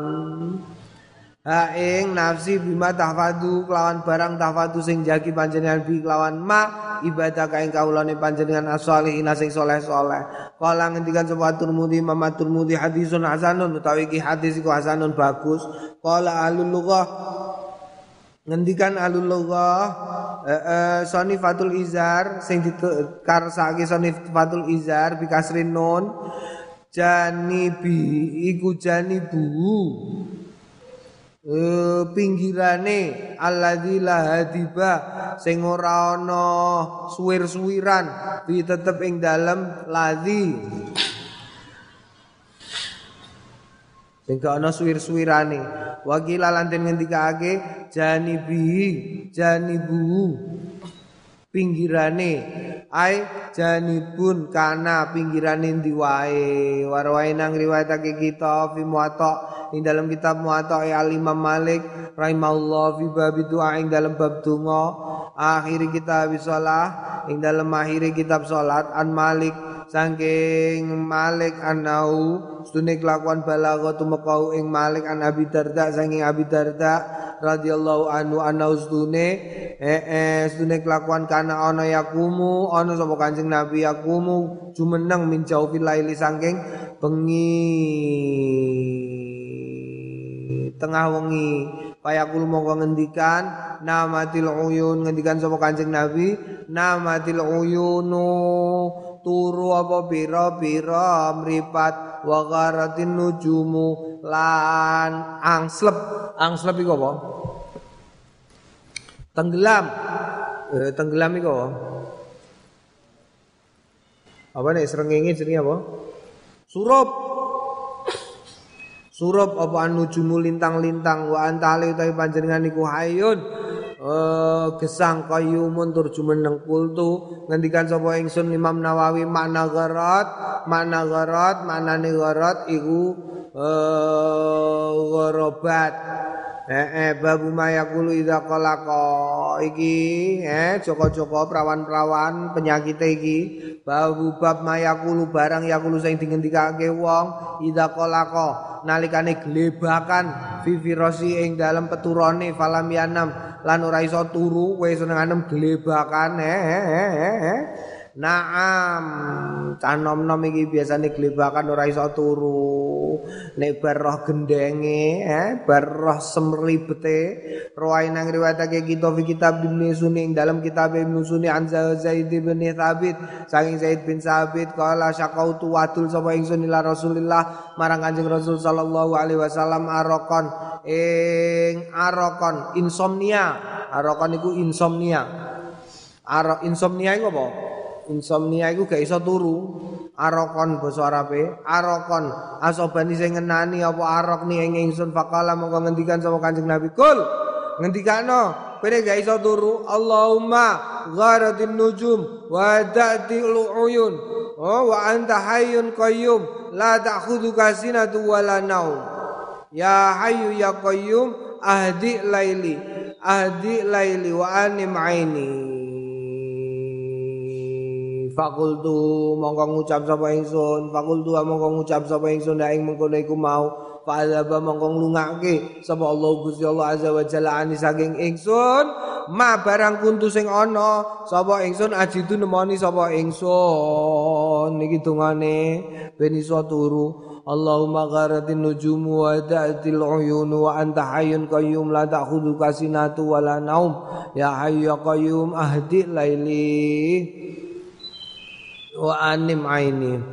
Ha ing nafsi bima tahfadu kelawan barang tahfadu sing jagi panjenengan bi kelawan ma ibadah kaing kaulane panjenengan as-sholihin sing soleh-soleh. Kala ngendikan sapa Turmudi Imam Turmudi hadisun hasanun utawi iki hadis iku hasanun bagus. Kala alul lughah ngendikan alul lughah eh, eh, sonifatul izar sing dikarsake sonifatul izar bi kasrin nun janibi iku janibu Eh, pinggirane alladzi la hadiba sing ora ana suwir-suwiran bi tetep ing dalem ladzi sing gak ana suwir-suwirane. Wakila lan den ngendikake janibi janibu pinggirane ai janibun kana pinggirane ndi wae? Warwae nang riwayatake kita fi muwatta ing dalam kitab muwatta al Imam Malik rahimahullah fi bab doa ing dalam bab donga. Akhir kitab salat ing dalam akhir kitab salat an Malik saking Malik anau stune kelakuan balaghah tumekau ing Malik an Abi Darda saking Abi Darda radhiyallahu anhu ana ustune eh eh ustune kelakuan kana ana yakumu ana sapa Kanjeng Nabi yakumu jumeneng min jaufi laili saking bengi tengah wengi. Payakul mongko ngendikan namatil uyun ngendikan sapa Kanjeng Nabi namatil uyunu turu apa pira-pira mripat wa gharatin nujumu lan angslep. Angslep iku apa? Tenggelam. Eh, tenggelam iku apa? Apa nih serengenge jenenge apa? Surup. Surup apa nujumu lintang-lintang wa antale utawi panjenengan iku hayun Uh, gesang qayyumun tur jumeneng kultu. Ngendikan sapa ingsun Imam Nawawi makna gharat makna gharat maknane gharat iku uh, eh, eh babu mayakulu idza qalaqa iki. Eh joko-joko perawan-perawan penyakit iki. Babu bab mayakulu barang yakulu sing dingendikake wong idza qalaqa nalikane glebakan fi firosi ing dalam peturone falam yanam. Lan ora iso turu kowe seneng anem glebakan. Eh, eh, eh, eh. Naam, canom-nom iki biasane glebakan ora iso turu. Nek bar roh gendenge, eh, bar roh semribete, roai nang riwayatake kita fi kitab Ibnu Sunni dalam kitab Ibnu Sunni an Zaid bin Thabit, saking Zaid bin Thabit kala syakautu wadul sapa ingsun ila Rasulillah marang Kanjeng Rasul sallallahu alaihi wasallam arokon ing arokon insomnia. Arokon iku insomnia. Arok insomnia iku apa? Insomnia iku gak iso turu. Arokon basa arabe arokon. Asobani sing ngenani apa arok ni ing ingsun faqala mongko ngendikan sama Kanjeng Nabi. Kul ngendikano Pene gak iso turu. Allahumma gharatin nujum wa da'til uyun oh wa anta hayyun qayyum la ta'khudhuka sinatu wala naum ya hayyu ya qayyum ahdi laili ahdi laili wa anim aini Fakultu mongko ngucap sapa ingsun, fakultu mongko ngucap sapa ingsun nek mengkono iku mau. Fa'adzaba mongko nglungake sapa Allah Gusti Allah azza wa jalla ani saking ingsun. Ma barang kuntu sing ana sapa ingsun ajidu nemoni sapa ingsun. Niki dungane ben iso turu. Allahumma gharatin nujumu wa da'til uyun wa anta hayyun qayyum la ta'khudhu kasinatu wala naum. Ya hayyu ya qayyum ahdi laili wa anim aini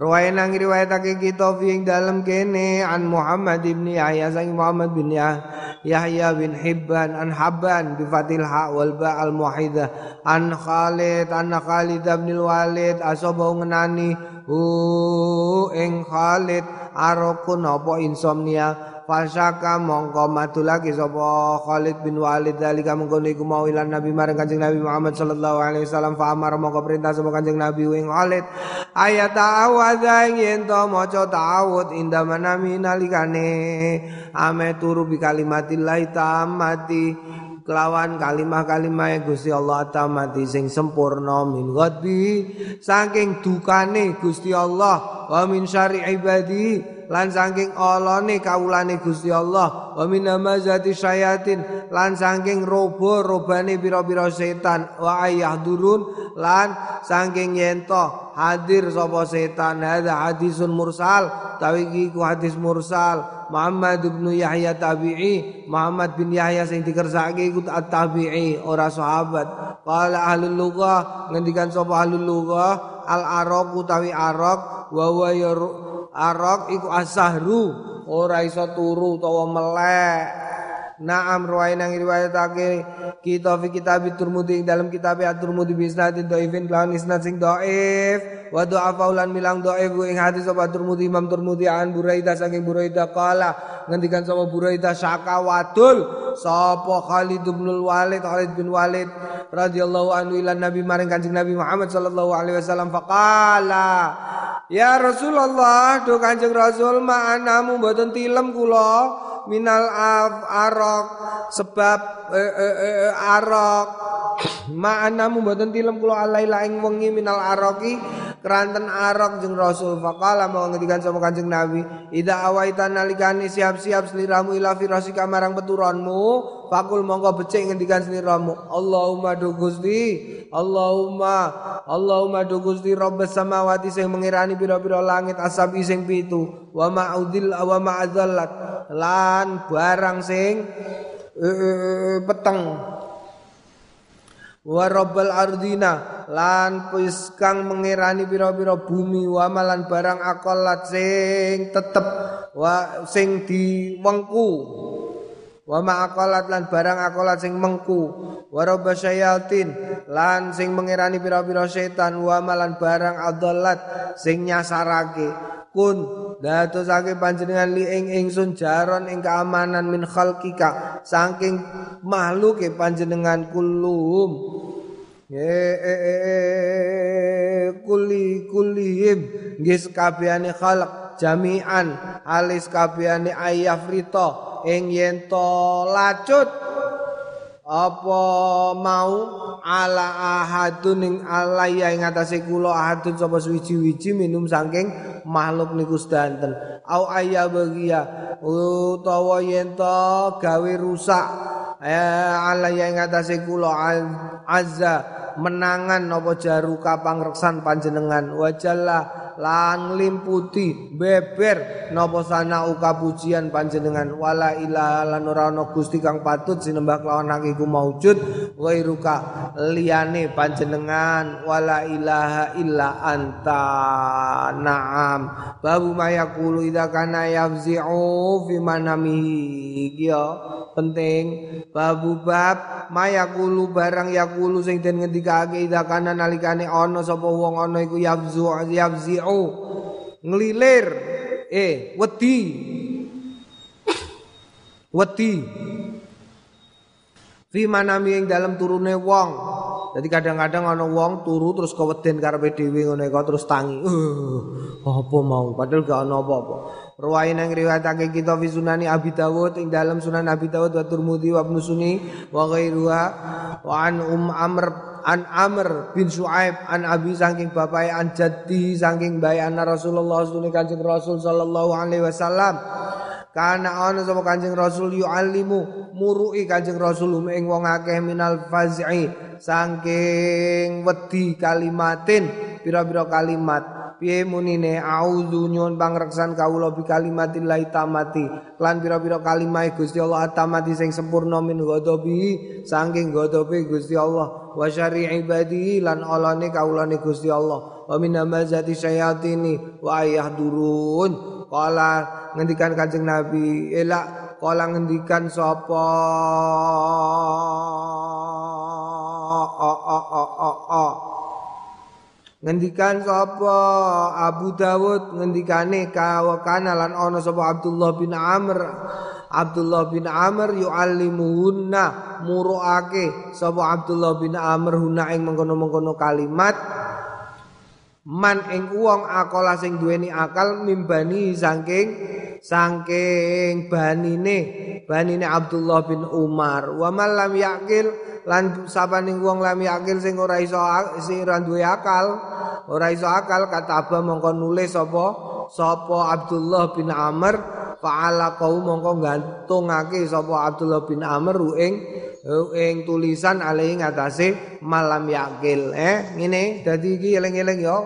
Ruwaya nang riwayatake kita fi ing dalem kene an Muhammad bin Yahya sang Muhammad bin Yahya bin Hibban an Habban bi fatil ha wal ba al muhidah an Khalid an Khalid bin Walid asaba ngenani hu ing Khalid arokun apa insomnia Fasaka mongko matu lagi sapa Khalid bin Walid. Dalika mengkono iku mau ilan Nabi marang Kanjeng Nabi Muhammad sallallahu alaihi wasallam. Fa amar mongko perintah sapa Kanjeng Nabi wing Khalid. Ayat ta'awadza yen to maca ta'awud inda manami nalikane. Ame turu bi kalimatillah tammati kelawan kalimah-kalimah Gusti Allah tamati sing sempurna min ghadbi. Saking dukane Gusti Allah wa min syari ibadi lan saking olone kawulane Gusti Allah wa min namazati syayatin lan saking robo robane pira-pira setan wa durun lan saking yento hadir sapa setan. Hadza hadisun mursal tawi iki ku hadis mursal. Muhammad bin Yahya tabi'i Muhammad bin Yahya sing dikersake iku tabi'i ora sahabat. Qala ahlul lughah ngendikan sapa ahlul lughah al araq utawi araq wa wa arok iku asahru. Ora iso turu utawa melek Naam ruwayan yang riwayatake kita fi kitab Turmudi dalam kitab At-Turmudi bi isnadin dhaifin lawan isnad sing dhaif wa dha'afa ulan milang dhaif ing hadis sapa Turmudi Imam Turmudi an Buraidah saking Buraidah kala ngendikan sapa Buraidah syakawatul sapa Khalid bin Walid Khalid bin Walid radhiyallahu anhu ila Nabi maring Kanjeng Nabi Muhammad sallallahu alaihi wasallam faqala Ya Rasulullah, do Kanjeng Rasul ma'anamu mboten tilem kula minal arok sebab eh, eh, eh, arok. Ma'anamu mboten tilem kula alaila ing wengi minal aroki keranten arok jeung Rasul. Faqala mau ngendikan sama Kanjeng Nabi ida awaita nalikane siap-siap seliramu ila firasika marang peturonmu fakul mongko becik ngendikan seliramu. Allahumma do Gusti Allahumma Allahumma do Gusti Rabbas samawati sing mengirani pira-pira langit asab sing pitu. Wa ma'udil wa ma'adzallat lan barang sing uh, peteng. Wa rabbal ardina lan pis kang mengirani pira-pira bumi wa malan barang akolat sing tetep wa sing diwengku wa ma'akolat lan barang akolat sing mengku. Wa robba syayatin lan sing mengirani pira-pira setan wa malan barang adalat sing nyasarake kun. Datusake panjenengan li ing ingsun jaron ing keamanan min khalqika saking makhluke panjenengan kulum. Kuli kulihim. Nggih sekabehane khalq jami'an. Alis kabehane ayafrito ing yen lacut apa mau ala ahadun ing alaya ing atase kula ahadun sapa suwiji-wiji minum saking makhluk niku sedanten. Au ayya bagia utawa yen to gawe rusak eh, alaya ing atase kula azza menangan apa jaruka pangreksan panjenengan. Wajalla lan limputi beber napa sana uka pujian panjenengan. Wala ilaha lan ora ana gusti kang patut sinembah kelawan iku maujud ghairuka liyane panjenengan. Wala ilaha illa anta naam. Babu mayakulu idza kana yafzi'u fi manamihi. Ya penting. Babu bab mayakulu barang yakulu sing den ngendikake idza kana nalikane ana sapa wong ana iku yafzu yafzi'u ngelilir eh wedi. Wedi. Fi manami ing dalam turune wong. Jadi kadang-kadang ana wong turu terus keweden karepe dhewe ngono iku terus tangi. Uh, apa mau? Padahal gak ana apa-apa Ruwain yang riwayatake kita fi sunani Abi Dawud ing dalam sunan Abi Dawud wa Turmudi wa Ibnu Sunni wa ghairuha. Wa an Um Amr an Amr bin Su'aib an Abi saking bapak an jaddi saking bayi anna Rasulullah sunni Kanjeng Rasul sallallahu alaihi wasallam. Karena ana sapa Kanjeng Rasul yu'allimu murui Kanjeng Rasul ing wong akeh minal faz'i saking wedi kalimatin pira-pira kalimat piye munine? Auzu nyuwun pangreksan kawula bi kalimatillah tamati. Lan pira-pira kalimah Gusti Allah tamati sing sempurna min ghadabi saking ghadabe Gusti Allah. Wa syari ibadi lan olane kawulane Gusti Allah. Wa min amazati syayatini wa ayahdurun kala ngendikan Kanjeng Nabi elak kala ngendikan sapa Ngendikan sapa Abu Dawud ngendikane kawakana lan ana sapa Abdullah bin Amr. Abdullah bin Amr yu'allimuhunna muruake sapa Abdullah bin Amr huna ing mengkono-mengkono kalimat man ing wong akola sing duweni akal mimbani saking saking banine banine Abdullah bin Umar. Wa man lam yakil lan sapaning wong lam yakil sing ora iso sing ora duwe akal ora iso akal kata aba mongko nulis sapa sapa Abdullah bin Amr fa'ala qaum mongko gantungake sapa Abdullah bin Amr ing ing tulisan alai ngatasé malam yakil. Eh ngene dadi iki eling-eling yo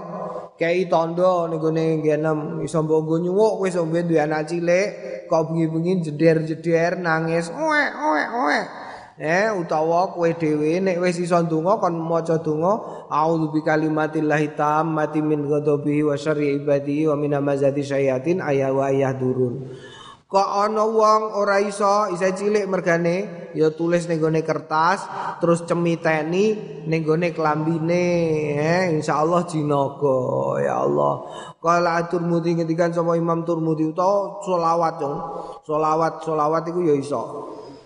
kei tondo ning gone ngenem iso mbok nyuwuk wis ombe duwe anak cilik kok bengi-bengi jeder-jeder nangis oe oe oe eh utawa kowe dhewe nek wis iso ndonga kon maca donga a'udzu bikalimatillahi tammati min ghadabihi wa syarri ibadihi wa min amazati syayatin ayah wa ayah durun Kok ana wong ora iso isih cilik mergane ya tulis ning gone kertas terus cemiteni ning gone klambine eh insyaallah jinaga ya Allah. Kala Turmudi ngendikan sapa Imam Turmudi utawa selawat dong. Selawat selawat iku ya iso.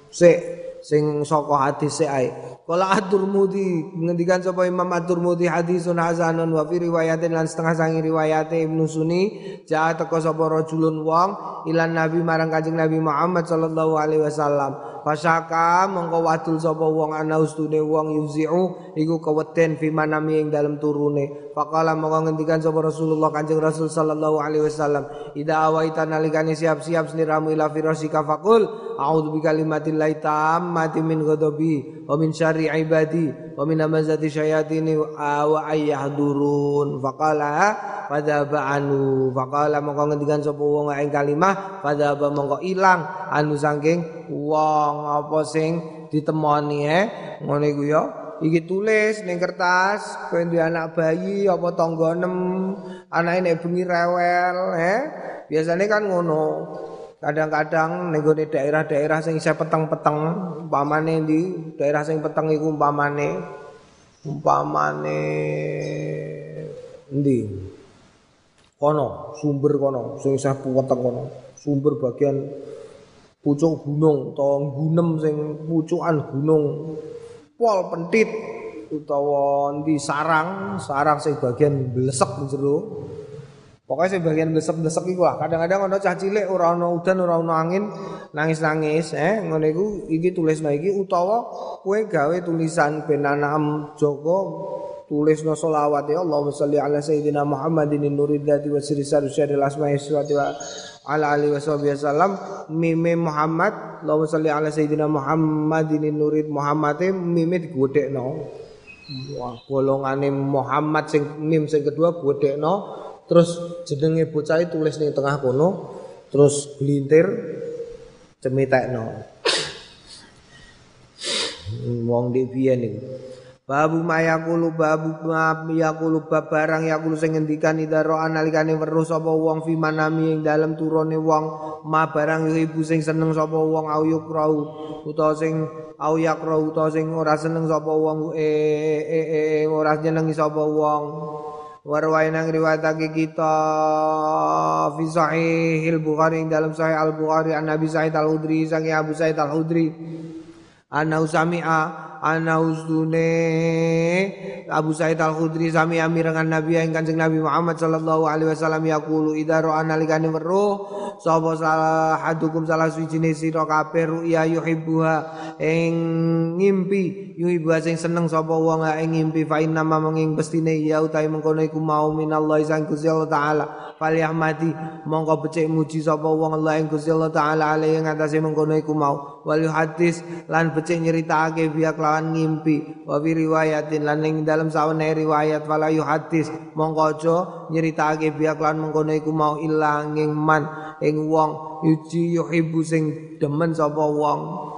Sik sing saka hadis ae. Kala At-Tirmidzi ngendikan sapa Imam At-Tirmidzi hadisun hasanun wa fi riwayatin lan setengah sangi riwayat Ibnu Sunni ja teko sapa rajulun wong ilan Nabi marang Kanjeng Nabi Muhammad sallallahu alaihi wasallam. Fasaka mongko wadul sapa wong ana ustune wong yuziu iku keweden fi manami ing dalem turune. Faqala mongko ngendikan sapa Rasulullah Kanjeng Rasul sallallahu alaihi wasallam, "Ida awaita nalikane siap-siap sliramu ila firasika faqul a'udzu bi kalimatillahi tammati min ghadabi wa min syarri ibadi wa min amazati syayatini wa ayyahdurun." Faqala fadzaba anu. Faqala mongko ngendikan sapa wong ing kalimah fadzaba mongko ilang anu saking wong apa sing ditemoni eh ngene iku ya iki tulis ning kertas kowe duwe anak bayi apa tangga nem anake nek bengi rewel eh biasanya kan ngono. Kadang-kadang ning daerah-daerah sing isih peteng-peteng umpamane di daerah sing peteng iku umpamane. Umpamane endi kono sumber kono sing isih peteng kono. Sumber bagian pucuk gunung utawa gunem sing pucukan gunung pol pentit utawa di sarang sarang sing bagian blesek jero. Pokoknya sing bagian blesek-blesek iku lah. Kadang-kadang ana cah cilik ora ana udan angin nangis-nangis eh ngono iku iki tulisno iki utawa kowe gawe tulisan ben Joko tulisno selawat ya Allahumma sholli ala sayyidina Muhammadin nuridati wa sirri syarril asma'i wa ala alihi wasallam mime Muhammad Allahumma sholli ala sayyidina Muhammadin nurid Muhammad mime digedhekno wah golongane Muhammad sing mim sing kedua gedhekno terus jenenge bocah tulis ning tengah kono terus glintir cemitekno. Wong di biyen niku Babu mayakulu babu mayakulu bab barang yakulu sing ngendikan idaro analikane weruh sapa wong fi manami ing dalem turune wong. Ma barang ibu sing seneng sapa wong au yukrau utawa sing au yakrau utawa sing ora seneng sapa wong e e e ora seneng sapa wong. Warwain nang riwayatake kita fi sahihil bukhari ing dalam sahih al bukhari an nabi sa'id al hudri sangi abu sa'id al hudri ana usami'a ana usdune Abu Sa'id Al-Khudri sami amirangan Nabi yang Kanjeng Nabi Muhammad sallallahu alaihi wasallam yaqulu idza ra'a nalikane weruh sapa salah hadukum salah suwijine sira kabeh ruya yuhibbuha. Ing ngimpi yuhibbu sing seneng sapa wong ing ngimpi fa inna mamanging bestine ya utahe mengkono iku mau minallahi sang Gusti Allah taala. Falyahmadi mongko becik muji sapa wong Allah ing Gusti Allah taala alaihi ngatasé mengkono iku mau wal hadis lan becik nyeritakake biak lawan ngimpi. Wa fi riwayatin lan ing dalam sawane riwayat wala hadis. Mongko aja nyeritakake biak lan mengkono iku mau ilang ing man ing wong. Yuji yuhibbu sing demen sapa wong.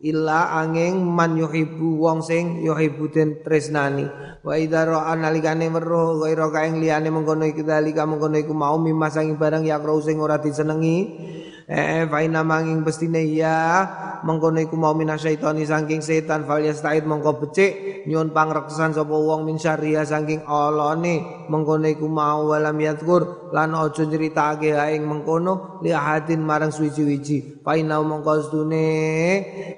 Illa angin man yuhibbu wong sing yuhibbu den tresnani. Wa idza ra'a nalikane weruh ghaira kaing liyane mengkono iki dalika mengkono iku mau mimasang barang ya sing ora disenengi eh fa inna manging bestine ya mengkono iku mau minasyaitani saking setan fal yastaid mongko becik. Nyuwun pangreksan sapa wong min syariah saking alone mengkono iku mau walam yadkur lan aja nyritake ing mengkono li ahadin marang suwi-wiji fa inna mongko stune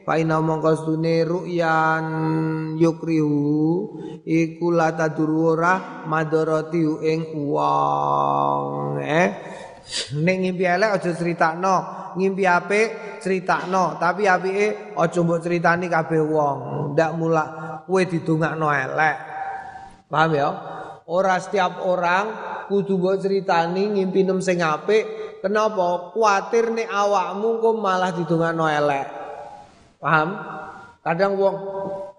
fa inna mongko stune ru'yan yukrihu. Iku la tadurura madarati ing wong eh Nek ngimpi elek aja critakno, ngimpi apik critakno, tapi apike aja mbok critani kabeh wong. Ndak mulak kowe didongakno elek. Paham ya? Ora setiap orang kudu mbok critani ngimpi nem sing apik. Kenapa? Kuatir nek awakmu kok malah didongakno elek. Paham? Kadang wong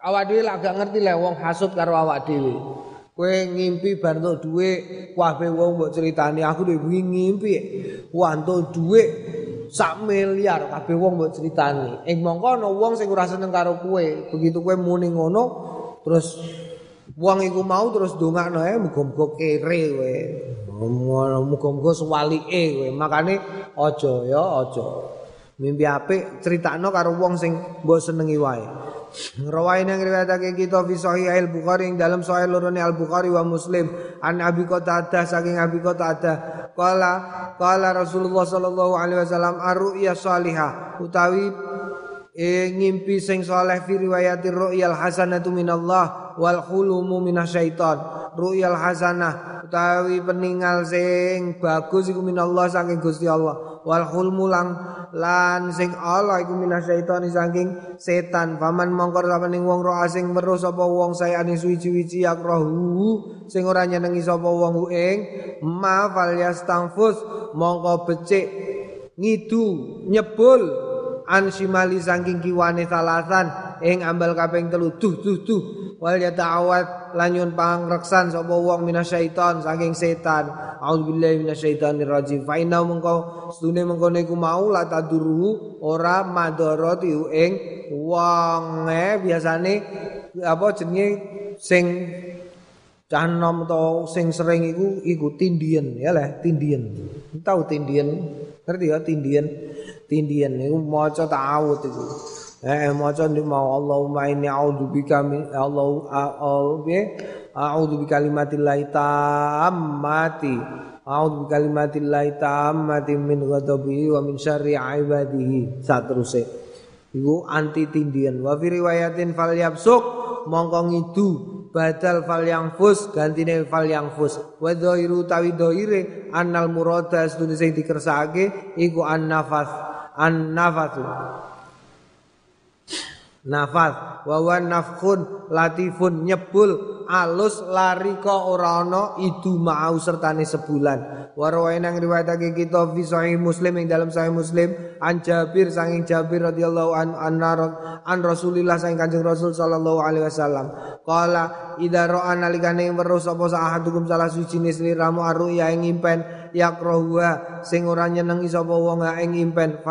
awak dhewe lak gak ngerti lek wong hasud karo awak dhewe. Kowe ngimpi bar entuk dhuwit, kabeh wong mbok critani aku dhewe ngimpi. Wah entuk dhuwit sak miliar kabeh wong mbok critani. Ing mongko ana wong sing ora seneng karo kowe. Begitu kowe muni ngono terus wong iku mau terus ndongakno ae muga-muga kere kowe. Muga-muga suwalike kowe. Makane aja ya aja. Mimpi apik critakno karo wong sing mbok senengi wae. Rawain yang riwayatake kita fi sahih al Bukhari yang dalam sahih lorone Al Bukhari wa Muslim. An Abi Qatadah saking Abi Qatadah. Qala qala Rasulullah sallallahu alaihi wasallam ar-ru'ya salihah. Utawi e ngimpi sing saleh fi riwayati ru'yal hasanatu minallah wal khulumu minasyaiton ru'yal hasanah utawi peningal sing bagus iku minallah saking Gusti Allah wal khulmu lang lan sing Allah iku minasyaiton saking setan. Paman mongkor sapening wong roh asing weruh sapa wong sayane suci-suci yakrohu sing ora nyenengi sapa wong ing ma fal yastangfus mongko becik ngidu nyebul an simali saking kiwane salasan. Ing ambal kaping telu. Duh duh duh. Wal yata'awat lanyun pangreksan sapa wong minasyaiton saking setan. Auzubillahi minasyaitonir rajim fa inna mengko stune mengko niku mau la taduru ora madharati ing wong biasane apa jenenge sing canom atau sing sering iku iku tindien ya lah tindien tahu tindien ngerti ya tindien tindian niku maca ta'awud iku. Eh maca niku mau Allahumma inni a'udzubika min Allah a'udzu bi kalimatillahi tammati. A'udzu bi kalimatillahi tammati min ghadabihi wa min syarri ibadihi. Sateruse. Iku anti tindian. Wa fi riwayatin fal yabsuk mongko ngidu badal fal yang fus gantine fal yang fus wa dhairu tawi dhaire annal murada sedune sing dikersake iku an nafas an-nafathu nafas. Wa nafkhun latifun nyebul alus lari kok ora ana idu mau sertane sebulan. Wa nang riwayatake kita fi muslim ing dalam sahih muslim an Jabir sanging Jabir radhiyallahu an an Rasulillah sanging Kanjeng Rasul sallallahu alaihi wasallam. Qala idza ra'a nalikane weruh sapa sahadukum salah suci sliramu aru ya ing impen yakrohuha sing ora nyenengi sapa wong ing impen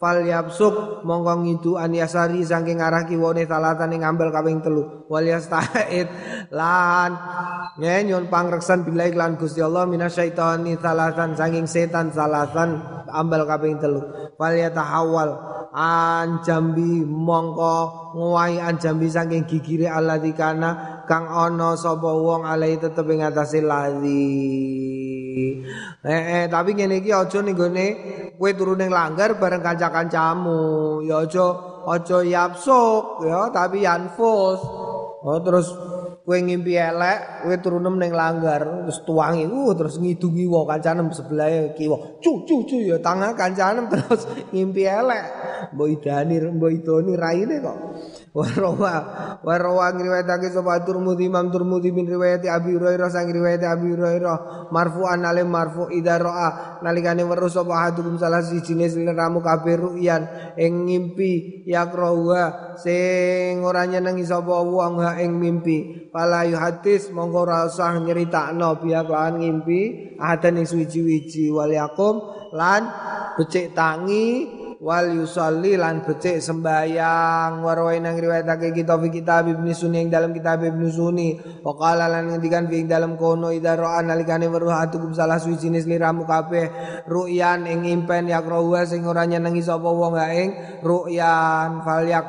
falyaps falyapsuk mongko ngidu an yasari saking arah kiwane salatan ing ambal kaping telu. Wal yasta'id lan nyenyun pangreksan bila iklan Gusti Allah minasyaitani salatan saking setan salatan ambal kaping telu. Fal yatahawal an jambi mongko ngowahi an jambi saking gigire Allah dikana kang ana sapa wong alai tetep ing atase Eh, eh tapi ngene iki aja ning gone kowe turu ning langgar bareng kanca-kancamu. Ya aja aja yapsuk ya tapi yanfus. Oh terus kowe ngimpi elek, kowe turu ning langgar terus tuangi uh terus ngidungi wong kancane sebelah kiwa. Cu cu cu ya tangan kancane terus ngimpi elek. Mbok idani mbok idoni raine kok. Warawa warawa ngriwayatake sapa Turmudi Imam Turmudi bin riwayat Abi Hurairah sang riwayat Abi Hurairah marfu'an alim marfu idza ra'a nalikane weruh sapa hadukum salah siji ramu kabeh ru'yan ing ngimpi yakrawa sing ora nyenengi sapa wong ha ing mimpi. Fala yuhatis mongko ora usah nyeritakno biak lan ngimpi adan ing suwi-wiji wal yakum lan becik tangi wal yusalli lan becik sembayang warwai nang riwayatake kita fi kitab Ibnu Sunni yang dalam kitab Ibnu Sunni. Wa qala lan ngendikan fi dalam kono idza ra'a nalikane weruh atukum salah suci jenis liramu kabeh ru'yan ing impen yakrowa sing ora nyenengi sapa wong ing ru'yan. Fal yak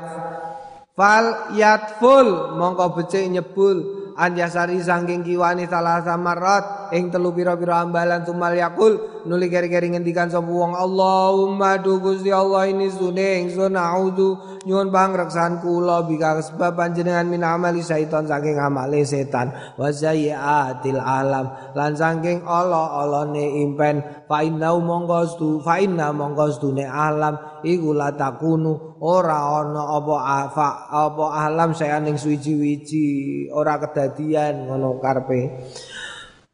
fal yatful mongko becik nyebul anjasari sangking kiwani salah samarat ing telu pira-pira ambalan sumal yakul nuli keri-keri ngendikan sapa wong Allahumma du Gusti Allah ini sune ingsun auzu nyuwun pangreksan kula bika sebab panjenengan min amali syaitan saking amale setan wa sayyatil alam. Lan saking Allah ne impen fa inna mongko stu fa inna stune alam iku la takunu ora ana apa apa apa alam saya ning suwi-wiji ora kedadi kedadian ngono karpe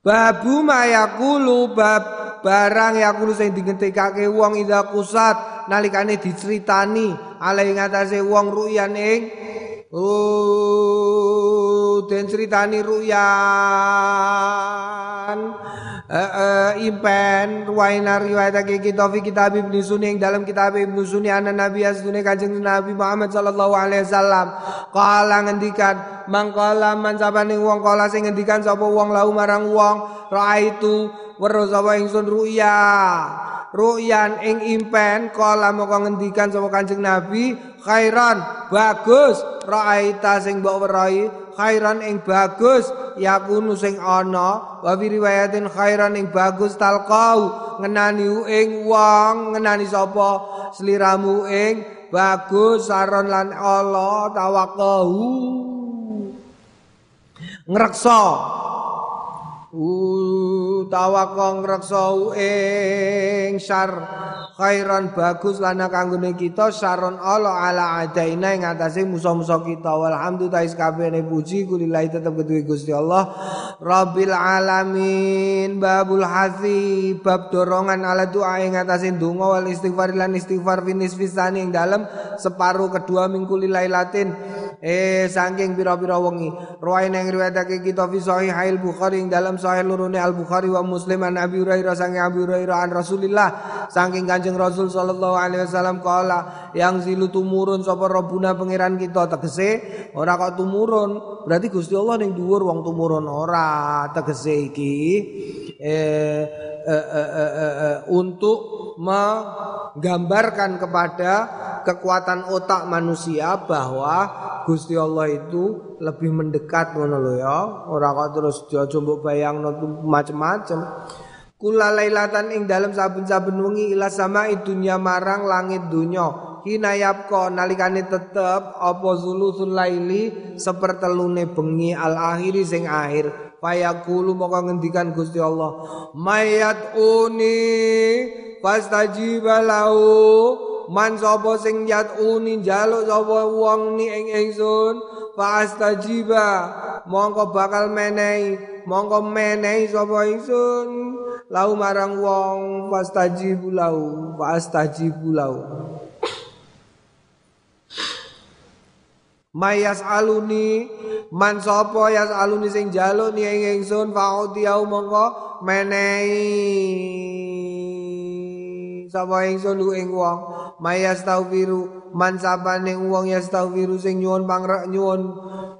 Babu mayakulu bab barang yakulu sing dingetikake wong ida kusat nalikane diceritani ale ngatasé wong ruyan ing oh den ceritani ruyan uh, impen ruwaina riwayatake kita fi kitab Ibnu Sunni dalam kitab Ibnu Sunni ana Nabi asdune Kanjeng Nabi Muhammad sallallahu alaihi wasallam. Kala ngendikan mangkala man sabane wong kala sing ngendikan sapa wong lau marang wong raaitu weruh sapa ingsun ruya. Ruyan ing impen kala moko ngendikan sapa Kanjeng Nabi khairan bagus raaita sing mbok weruhi khairan ing bagus yakunu sing ana wa riwayatin khairan ing bagus talqau ngenani ing wong ngenani sapa sliramu ing bagus saron lan Allah tawakkahu ngreksa tawakal ngreksa ing syar khairan bagus lana kanggone kita saron Allah ala adaina ing atase musuh-musuh kita. Walhamdulillah kabehane puji kulillahi tetep kedue Gusti Allah. Rabbil alamin babul hasi bab dorongan ala doa ing atase donga wal istighfar lan istighfar finis fisani ing dalem separuh kedua minggu lailatin eh saking pira-pira wengi. Ruwain yang riwayatake kita fi sahih bukhari dalam sahih lurune al bukhari wa muslim an abi hurairah saking abi hurairah an rasulillah saking Kanjeng Rasul sallallahu alaihi wasallam kala yang zilu tumurun sapa robuna pangeran kita? Tegese ora kok tumurun? Berarti Gusti Allah ning dhuwur wong tumurun ora tegese iki. Eh, eh, eh, eh, eh, eh, untuk menggambarkan kepada kekuatan otak manusia bahwa Gusti Allah itu lebih mendekat ngono lho ya ora kok terus aja mbok bayangno macem-macem Kula lailatan ing dalam saben-saben wengi ila sama dunya marang langit dunya. Hina yapko nalikane tetep apa zulusul laili sepertelune bengi al akhiri sing akhir. Fayaqulu moko ngendikan Gusti Allah, "Mayat uni fastajiba lahu." Man sapa sing yat uni njaluk sapa wong ni ing ingsun, fastajiba mongko bakal menehi, mongko menehi sapa ingsun. Lau marang wong fastajibu lau fastajibu lau Mayas aluni man sapa yas aluni sing jaluk ni ing ingsun fa'udiyau mongko menehi sapa ingsun lu ing wong? Mayas taufiru man sapa ning wong yas taufiru sing nyuwun pangrek nyuwun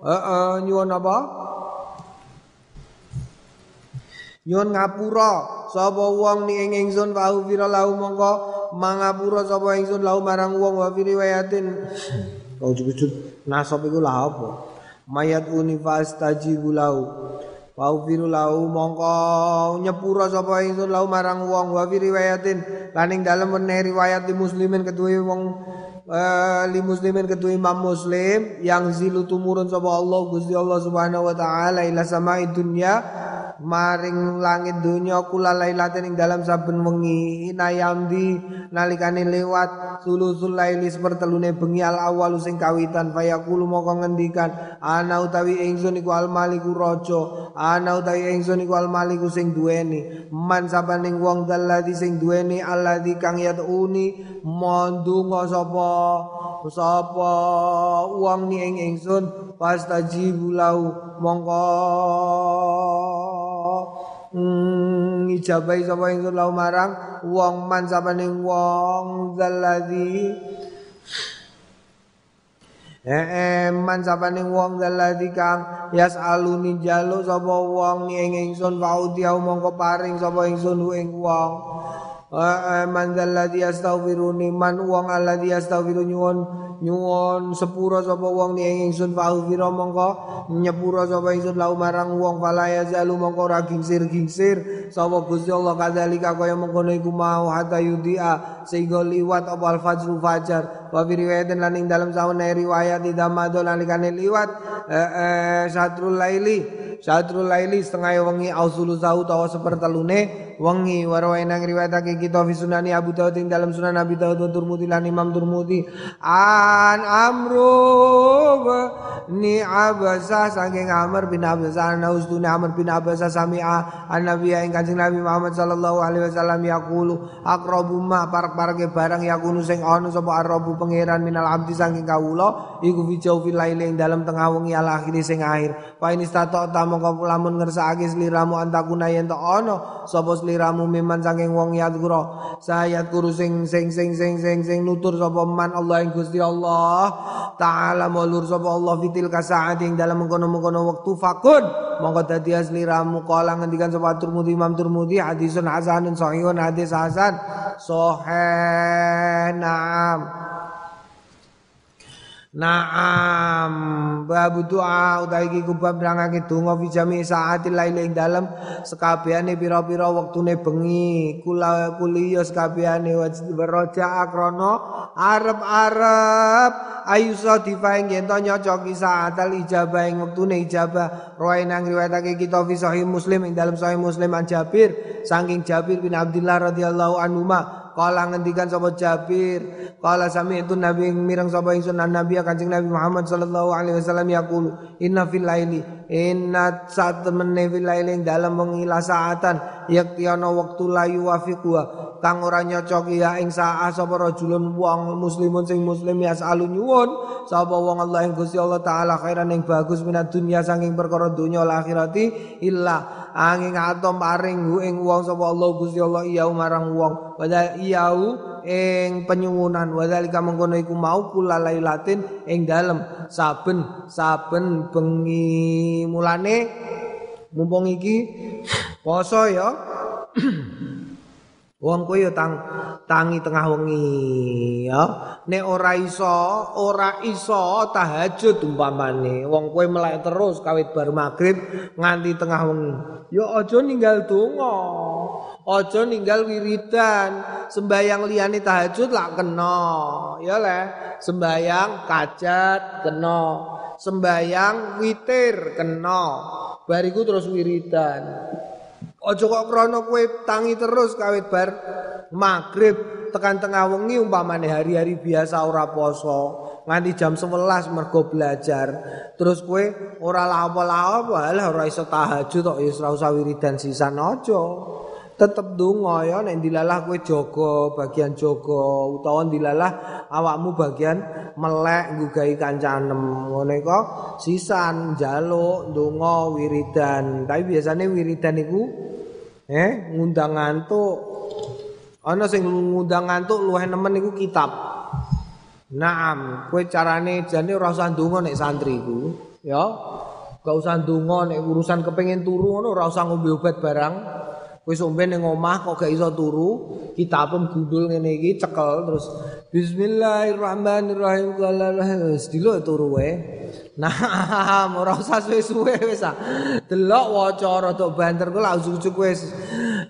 heeh nyuwun apa? Nyuwun ngapura. Sapa wong ni ing ingsun wa ufira lahu mongko? Mangapura sapa ingsun lahu marang wong wa fi riwayatin kau cukup nasab iku lah apa? Mayat unifas tajibu lahu wa ufiru lahu mongko nyepura sapa ingsun lahu marang wong. Wa riwayatin laning dalem riwayat di muslimin ketuwe wong li muslimin kedua imam muslim yang zilu tumurun sapa Allah Gusti Allah Subhanahu wa taala ila samai dunya maring langit dunya kula lailatin ing dalam saben wengi inayamdi nalikane lewat sulusul laili sepertelune bengi al awal sing kawitan fayaqulu moko ngendikan ana utawi ingsun iku al maliku raja ana utawi ingsun iku al maliku sing duweni man sabaning wong dalati sing duweni alladzi kang yatuni mondunga sapa sapa wong ni ing ingsun pastajibu lau mongko. Mm, ijabai sapa ingsun lau marang? Wong man sapaning wong zalladzi. Eh, man sapaning wong daladi kang. Yasaluni jaluk sapa wong ni ing ingsun faudiau mongko paring sapa ingsun ing wong man alladhi astaghfiruni man wong alladhi astaghfiru nyuwun nyuwun sepura sapa wong ni ingsun faghfira mongko nyepura sapa ingsun lau marang wong fala yazalu mongko ora gingsir-gingsir. Sapa Gusti Allah kadzalika kaya mengkono iku mau hatta yudia sehingga liwat apa al fajru fajar. Wa fi riwayatin lan ing dalem sawane riwayat tidak madol nalikane liwat eh, eh, satrul laili Satrul laili setengah wengi ausulu sahu tawa sepertelune wengi. Warwae nang riwayatake kita fi sunani Abu Dawud ing dalam sunan Abi Dawud wa Turmudi lan Imam Turmudi an amru ni abasa saking Amr bin Abasa ana ustune Amr bin Abasa sami'a an Nabi ing Kanjeng Nabi Muhammad sallallahu alaihi wasallam yaqulu aqrabu ma parak-parake barang yakunu sing ana sapa arabu pangeran minal abdi saking kawula iku fi jawfil laili ing dalam tengah wengi al akhir sing akhir. Fa in istata mongko lamun ngersakake sliramu antakuna yen to ana sapa sliramu miman saking wong yadkura sayat sing sing sing sing sing sing nutur sapa man Allah ing Gusti Allah taala mulur sapa Allah fitil kasaat ing dalam mengkono-mengkono wektu fakun. Mongko dadi sliramu kala ngendikan sapa Turmudi Imam Turmudi hadisun hasanun sahihun hadis hasan. Sahih naam Naam. Babu doa utawi iki kubab nerangake donga fi jami saatil lail ing dalem sekabehane pira-pira wektune bengi kula kuliya sekabehane waraja akrono arep-arep. Ayu sadifa ing yen nyocoki saatal ijabah ing wektune ijabah. Roe nang riwayatake kita fi sahih muslim ing dalem sahih muslim an Jabir saking Jabir bin Abdullah radhiyallahu anhu Kala ngendikan sapa Jabir, kala sami itu Nabi mireng sapa ingsun Nabi Kanjeng Nabi Muhammad sallallahu alaihi wasallam yaqulu inna fil laili inna saat fil laili dalam mengila saatan yakti ana wektu layu wafiqu kang ora nyocoki ya ing saah sapa rajulun wong muslimun sing muslim ya salu nyuwun sapa wong Allah ing Gusti Allah taala khairan ing bagus minat dunya saking perkara dunya lan akhirati illa angin atom paring ing wong sapa Allah Gusti Allah iya marang wong. Padahal iyau ing penyuwunan. Wadzalika mengkono iku mau kulalailatin ing dalem. Saben saben bengi mulane. Mumpung iki poso ya Wong kowe ya tang tangi tengah wengi ya. Nek ora iso, ora iso tahajud umpamane. Wong kowe melek terus kawit bar magrib nganti tengah wengi. Ya aja ninggal donga. Aja ninggal wiridan. Sembayang liyane tahajud lak kena. Ya le, sembayang kajat kena. Sembayang witir kena. Bariku terus wiridan. Aja kok krana kowe tangi terus kawit bar magrib tekan tengah wengi umpamane hari-hari biasa ora poso nganti jam 11 mergo belajar. Terus kowe ora lapo-lapo lah ora iso tahajud tok ya ora usah wiridan sisan aja. Tetep donga ya nek dilalah kowe jaga bagian jaga utawa dilalah awakmu bagian melek nggugahi kancanem. Ngene kok sisan njaluk donga wiridan. Tapi biasanya wiridan iku Eh, ngundang ngantuk. Ana sing ngundang ngantuk luwih nemen iku kitab. Naam, kowe carane jane ora usah ndonga nek santri iku, ya. Gak usah ndonga nek urusan kepengin turu ngono ora usah ngombe obat barang. Wis ombe ning omah kok gak iso turu, kitabem gundul ngene iki cekel terus bismillahirrahmanirrahim wis dilo turu wae. Nah, ora usah suwe-suwe wis ah. Delok waca rada banter lak ujug wis.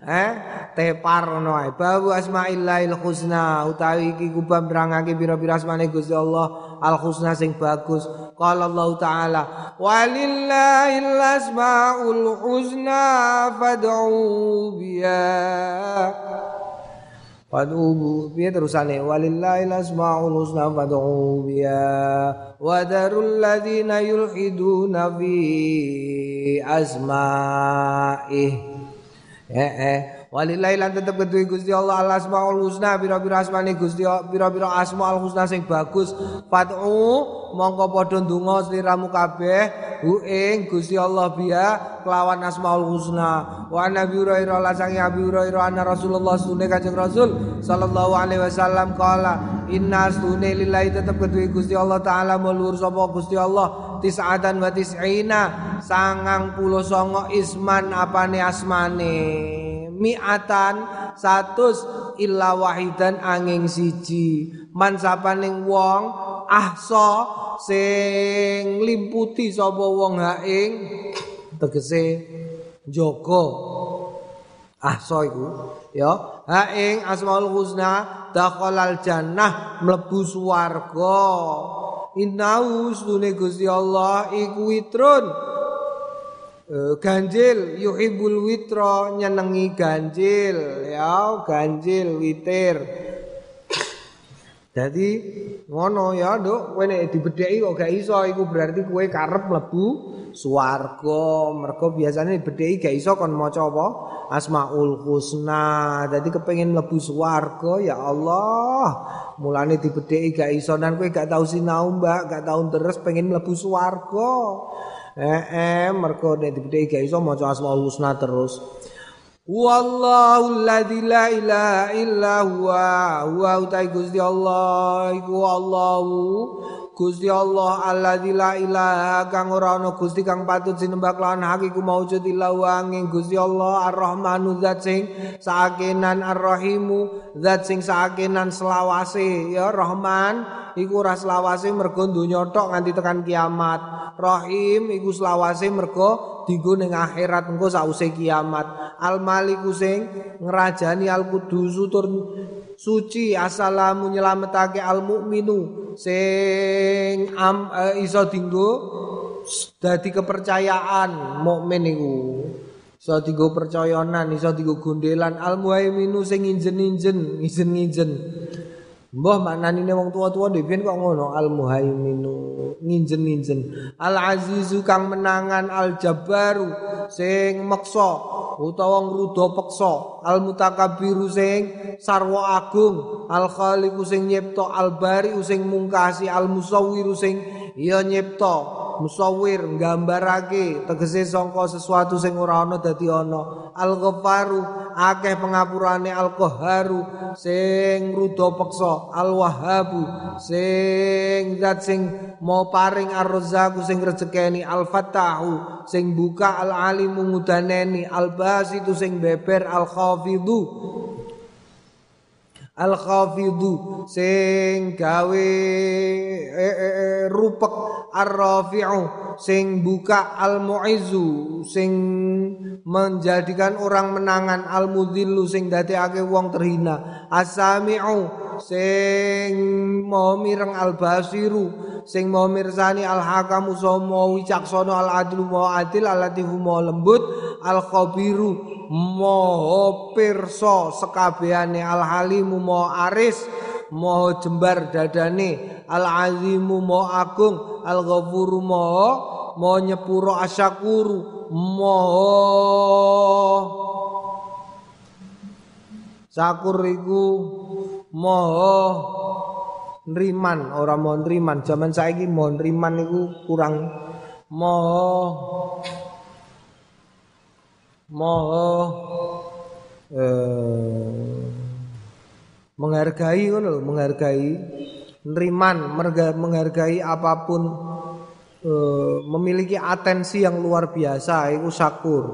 Eh, tepar ngono ae. Babu asmaillahil husna utawi iki kubam nerangake pira-pira asmane Gusti Allah al husna sing bagus. Qala Allah taala, "Walillahil asmaul husna fad'u biha." Fad'u biha terusane? Walillahil asmaul husna fad'u biha wa darul ladzina yulhiduna fi asma'ih. Eh eh. Walillahi lan tetep kedue Gusti Allah al asmaul husna pira-pira asmane Gusti pira-pira asmaul husna sing bagus. Fatu mongko padha ndonga sliramu kabeh hu ing Gusti Allah biya kelawan asmaul husna. Wa nabi Hurairah la sang Abi Hurairah anna Rasulullah sunne kanjeng Rasul sallallahu alaihi wasallam kala inna sunne lillahi tetep kedue Gusti Allah taala mulur sapa Gusti Allah? Tis'atan wa tis'ina sangang puluh songo isman apane asmane? Mi'atan satus illa wahidan angin siji. Man sapaning wong ahsa sing limputi sapa wong ha ing tegese jaga ahsa iku ya ha ing asmaul husna dakhalal jannah mlebu swarga. Innahu sunne Gusti Allah iku witrun. Uh, ganjil yuhibul witra nyenengi ganjil ya ganjil witir jadi ngono ya nduk kowe nek dibedheki kok gak iso iku berarti kowe karep mlebu swarga. Mergo biasane dibedheki gak iso kon maca apa? Asmaul husna. Jadi kepengin mlebu swarga ya Allah. Mulane dibedheki gak iso. Dan kowe gak tau sinau mbak. Gak tau terus pengen mlebu swarga. Eh, eh mergo nek dibedheki gak iso maca Asmaul Husna terus. Wallahu la ilaha illa huwa. Huwa utai Gusti Allah. Iku Allahu. Gusti Allah alladzi la ilaha kang ora ana Gusti kang patut sinembah kelawan hak iku maujud illa wanging Gusti Allah Ar-Rahmanu zat sing sakenan Ar-Rahimu zat sing sakenan selawase. Ya Rahman iku ora selawase mergo donya tok nganti tekan kiamat. Rahim iku selawase mergo dienggo ning akhirat engko sause kiamat. Al-Maliku sing ngrajani Al-Qudus tur suci assalamu nyelametake al mukminu sing am, uh, iso dinggo dadi kepercayaan mukmin iku iso dinggo percayanan iso dinggo gondelan. Al muhaiminu sing injen-injen injen-injen Mbah maknane wong tua-tua dhewe kok ngono? Al muhaiminu nginjen-nginjen. Al azizu kang menangan al jabbaru sing meksa utawa ngruda peksa. Al mutakabbiru sing sarwa agung. Al khaliqu sing nyipta al bari sing mungkasi. Al musawwiru sing ya nyipta musawwir nggambarake tegese sangka sesuatu sing ora ana dadi ana. Al ghafaru akeh pengapurane al qahharu sing ruda peksa al wahhabu sing zat sing mau paring ar-razzaqu sing rezekeni al fatahu sing buka al alimu mudaneni al basitu sing beber al khafidu al khafidu sing gawe e, e, e, rupek ar rafi'u sing buka al muizzu sing menjadikan orang menangan al mudhillu sing dadekake wong terhina. Asami'u sing mau mireng al basiru sing mau mirsani al hakamu so mau wicaksana al adlu mau adil al mau lembut al khabiru moho pirsa sekabehane al halimu moho aris moho jembar dadane al azimu moho agung al ghafuru moho moho nyepuro asyakuru moho sakur iku moho nriman ora mau nriman zaman saiki mau nriman iku kurang moho moho eh, menghargai ngono lho, menghargai neriman, menghargai apa pun eh, memiliki atensi yang luar biasa iku sakur.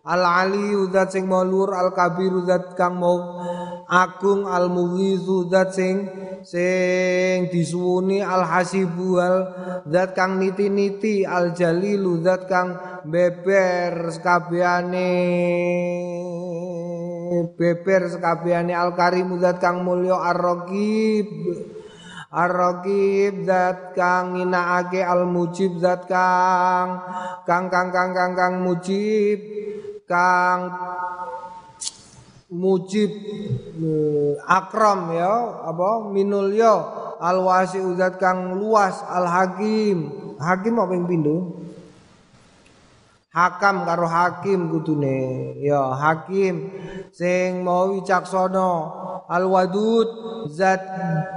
Al ali zat sing mau al kabir zat kang mau agung al mughizu zat sing sing disuwuni al hasibu al zat kang niti-niti al jalilu zat kang beber sekabehane beber sekabehane al karim zat kang mulya ar-raqib. Ar-Raqib zat kang nginaake al-mujib zat kang kang kang kang kang kang mujib kang mujib eh, akram ya apa ya al-wasi zat kang luas al-hakim. Hakim apa yang pindu? Hakam karo hakim kudune. Ya hakim. Sing mau wicaksana al wadud zat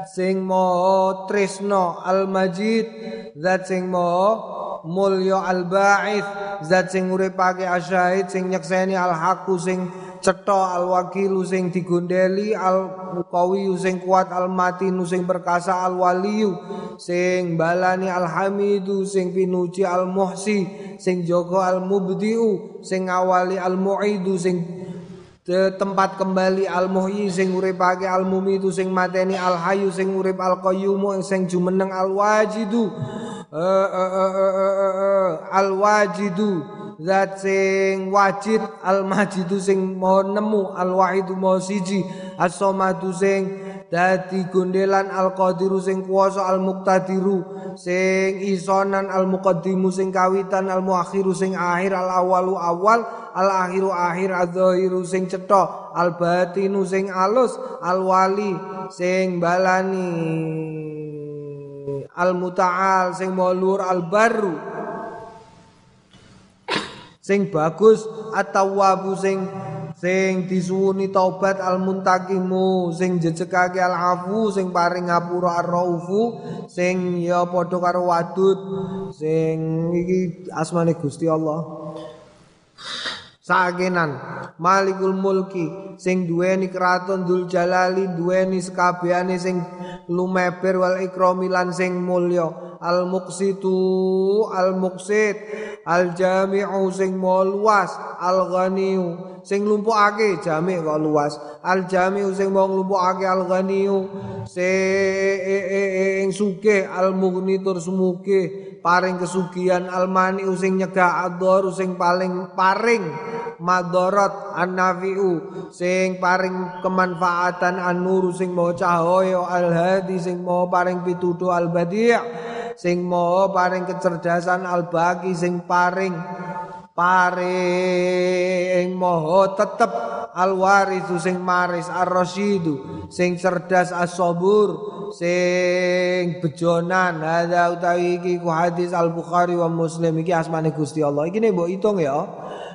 sing mau tresno al majid zat sing mau mulya al ba'ith zat sing uripake asyahid sing nyekseni al haku sing cetha al wakilu sing digondeli al qawi sing kuat al matinu sing perkasa al waliyu sing balani al hamidu sing pinuji al muhsi sing jaga al mubdiu sing awali al muidu sing tempat kembali al muhyi sing uripake al mumitu sing mateni al hayu sing urip al qayyum sing jumeneng al wajidu uh, uh, uh, al wajidu zat sing wajid al majidu sing mau nemu al wahidu mau siji as somadu sing dadi gondelan al qadiru sing kuasa al muqtadiru sing isonan al muqaddimu sing kawitan al muakhiru sing akhir al awalu awal al akhiru akhir adzahiru sing cetha al batinu sing alus al wali sing balani al mutaal sing maulur al baru sing bagus atau wabu sing sing disuwuni taubat al muntakimu sing jejekake al afu sing paring ngapura ar raufu sing ya padha karo wadud sing iki asmane Gusti Allah Sagenan Malikul Mulki sing duweni kraton Dul Jalali duweni sekabehane sing lumeber wal ikrami lan sing mulya. Al Muqsitu Al Muqsit Al Jami'u sing luas Al Ghaniu sing lumpukake jami' kok luas. Al Jami'u sing mau lumpukake Al Ghaniu sing sugih Al Mughni tur paring kesugihan almani sing nyegah ador sing paling paring madarat annafiu sing paring kemanfaatan an-nur sing mau cahaya al-hadi sing mau paring pituduh al-badi' sing mau paring kecerdasan al-baqi sing paring paring moho tetep al-warithu sing maris ar-rasyidu sing cerdas as-sabur sing bejonan ada utawi iki ku hadis Al Bukhari wa Muslim iki asmane Gusti Allah. Iki nembok hitung ya.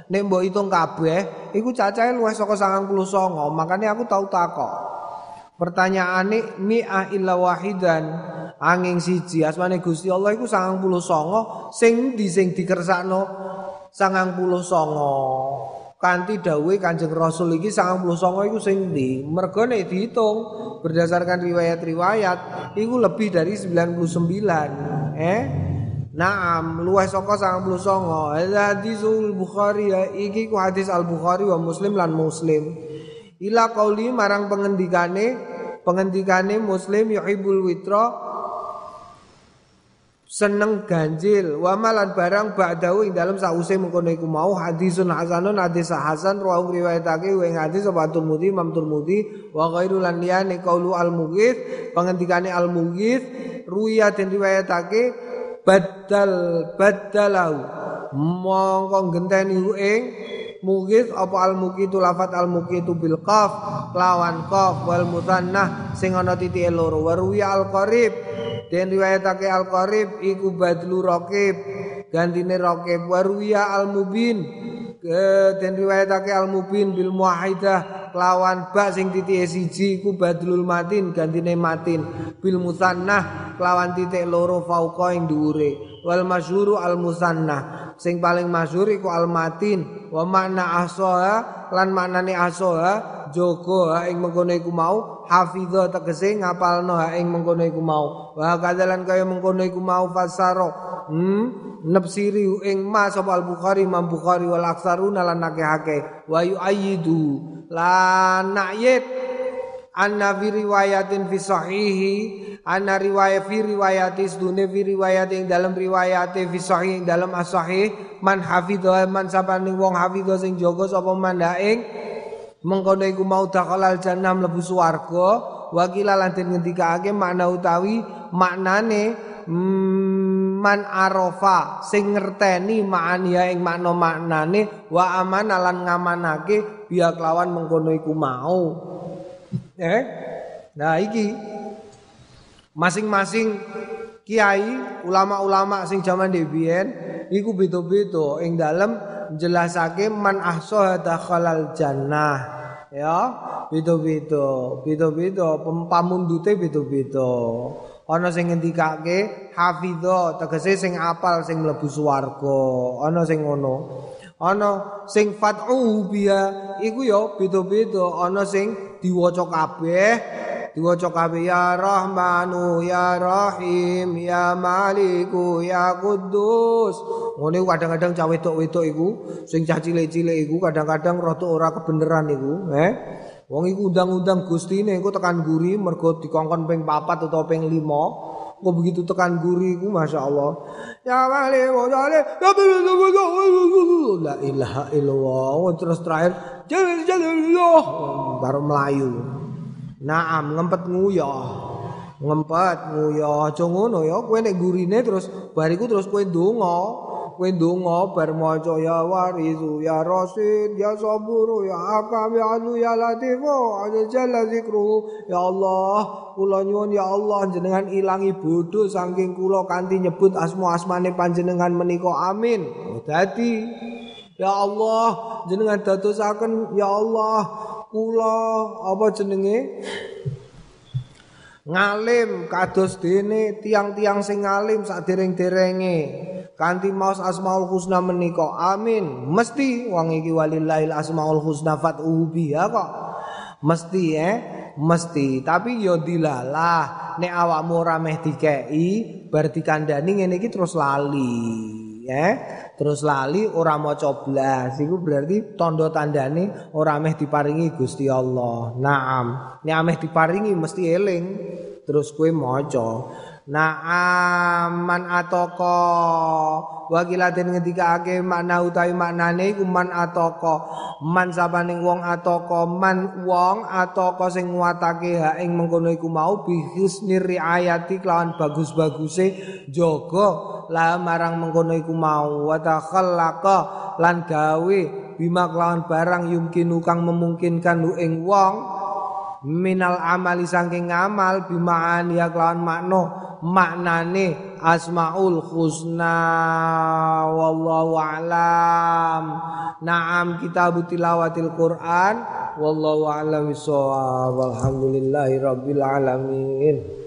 nembok hitung kabeh iku cacahe luwih saka songo makanya aku tau pertanyaan ini mi'ah illa wahidan. Angin siji asmane Gusti Allah iku 99 sing di sing dikersakno songo Kanti dawei Kanjeng Rasul iki 99 iku sing ndi? Mergo diitung berdasarkan riwayat-riwayat iku lebih dari 99. Eh? Naam, luwih saka 99. Hadisul Bukhari ya iki ku hadis Al Bukhari wa Muslim lan Muslim. Ila kauli marang pengendikane pengendikane Muslim yohibul witra seneng ganjil. Wa malan barang ba'dahu ing dalem sause mengkono iku mau. Hadisun hasanun hadis hasan. Rawu riwayatake wa hadis sapa Tirmidzi Imam Tirmidzi wa ghairu lan liyane qaulu al mughith pengendikane al mughith ruya den riwayatake badal badalau mongko genteni ing mughith apa al muqitu lafat al muqitu bil qaf lawan qaf wal mutannah sing ana titike loro. Wa ruya al qarib Den riwayatake Al-Qarib iku badlu raqib. Gantine raqib. Waruya Al-Mubin den riwayatake Al-Mubin bil muahidah kelawan ba sing titik siji iku badlul matin gantine matin. Bil musannah kelawan titik loro fauqa ing wal masyhuru al musannah sing paling masyhur iku al matin wa makna ahsaha lan maknane ahsaha jogo ha ing mengkono iku mau. Hafidho tegese ngapalno ha ing mengkono iku mau. Wa kadalan kaya mengkono iku mau fasaro. Hmm? Nafsiri ing ma sapa al bukhari imam bukhari wal aksaruna lan akeh wa yuayidu lan nayit anna fi riwayatin fi sahihi. Anna riwayat fi riwayati sedune fi riwayat ing dalam riwayat fi sahih ing dalam as-sahih. Man hafidha man sapane wong hafidha sing jaga sapa mandaing mengkono iku mau dakhalal jannah mlebu swarga wakila lan den ngendikake makna utawi maknane mm, man arafa sing ngerteni ma'aniya ing makna maknane wa aman lan ngamanake biak lawan mengkono iku mau. Eh nah iki. Masing-masing kiai ulama-ulama sing jaman dhewe iku beda-beda. Ing dalem jelasake man ahsaha dakhalal jannah. Ya beda-beda. Beda-beda pamundute beda-beda. Ana sing ngendikake hafidho tegese sing apal sing mlebu swarga. Ana sing ngono. Ana sing fat'u biya iku ya beda-beda. Ana sing diwaca kabeh diwaca kabeh ya rahmanu ya rahim ya maliku ya kudus ngene kadang-kadang cawe wedok-wedok iku sing cah cilik-cilik iku kadang-kadang rada ora kebeneran iku eh. Wong iku undang-undang Gustine engko tekan guri mergo dikongkon ping 4 utawa ping 5 kok begitu tekan guri iku Masya Allah ya wali ya la ilaha illallah. Terus terakhir jalan jalan baru Melayu Naam ngempet nguyah. Ngempet nguyah aja ngono ya. Kowe nek gurine terus bariku terus kowe ndonga. Kowe ndonga bar maca ya warizu ya rasid ya saburu ya akam ya alu ya latifu aja jalla zikru ya Allah kula nyuwun ya Allah jenengan ilangi bodho saking kula kanthi nyebut asma-asmane panjenengan menika amin. Oh, dadi Ya Allah, jenengan dadosaken ya Allah kula apa jenenge? Ngalim kados dene tiang-tiang sing ngalim sak dereng-derenge kanthi maos asmaul husna menika. Amin. Mesti wong iki walillahil asmaul husna fat'u biha kok. Mesti eh mesti. Tapi yo dilalah. Nek awakmu ora meh dikeki bar dikandani ngene iki terus lali ya. Terus lali ora maca blas. Iku berarti tanda tandane ora meh diparingi Gusti Allah. Naam. Nek ameh diparingi mesti eling. Terus kue maca Na'aman atoko. Wakila den ngetika ake makna utawi maknane iku man atoko. Man sabaning wong atoko? Man wong atoko sing nguatake ha ing mengkono iku mau Bihis niri ayati kelawan bagus-baguse Jogo lah marang mengkono iku mau. Watakhallaka lan gawe Bima kelawan barang yumkinu kang memungkinkan lu ing wong minal amali saking ngamal bimaani ya kelawan makna maknane asmaul husna. Wallahu alam. Na'am kitab tilawatil quran. Wallahu alam alamin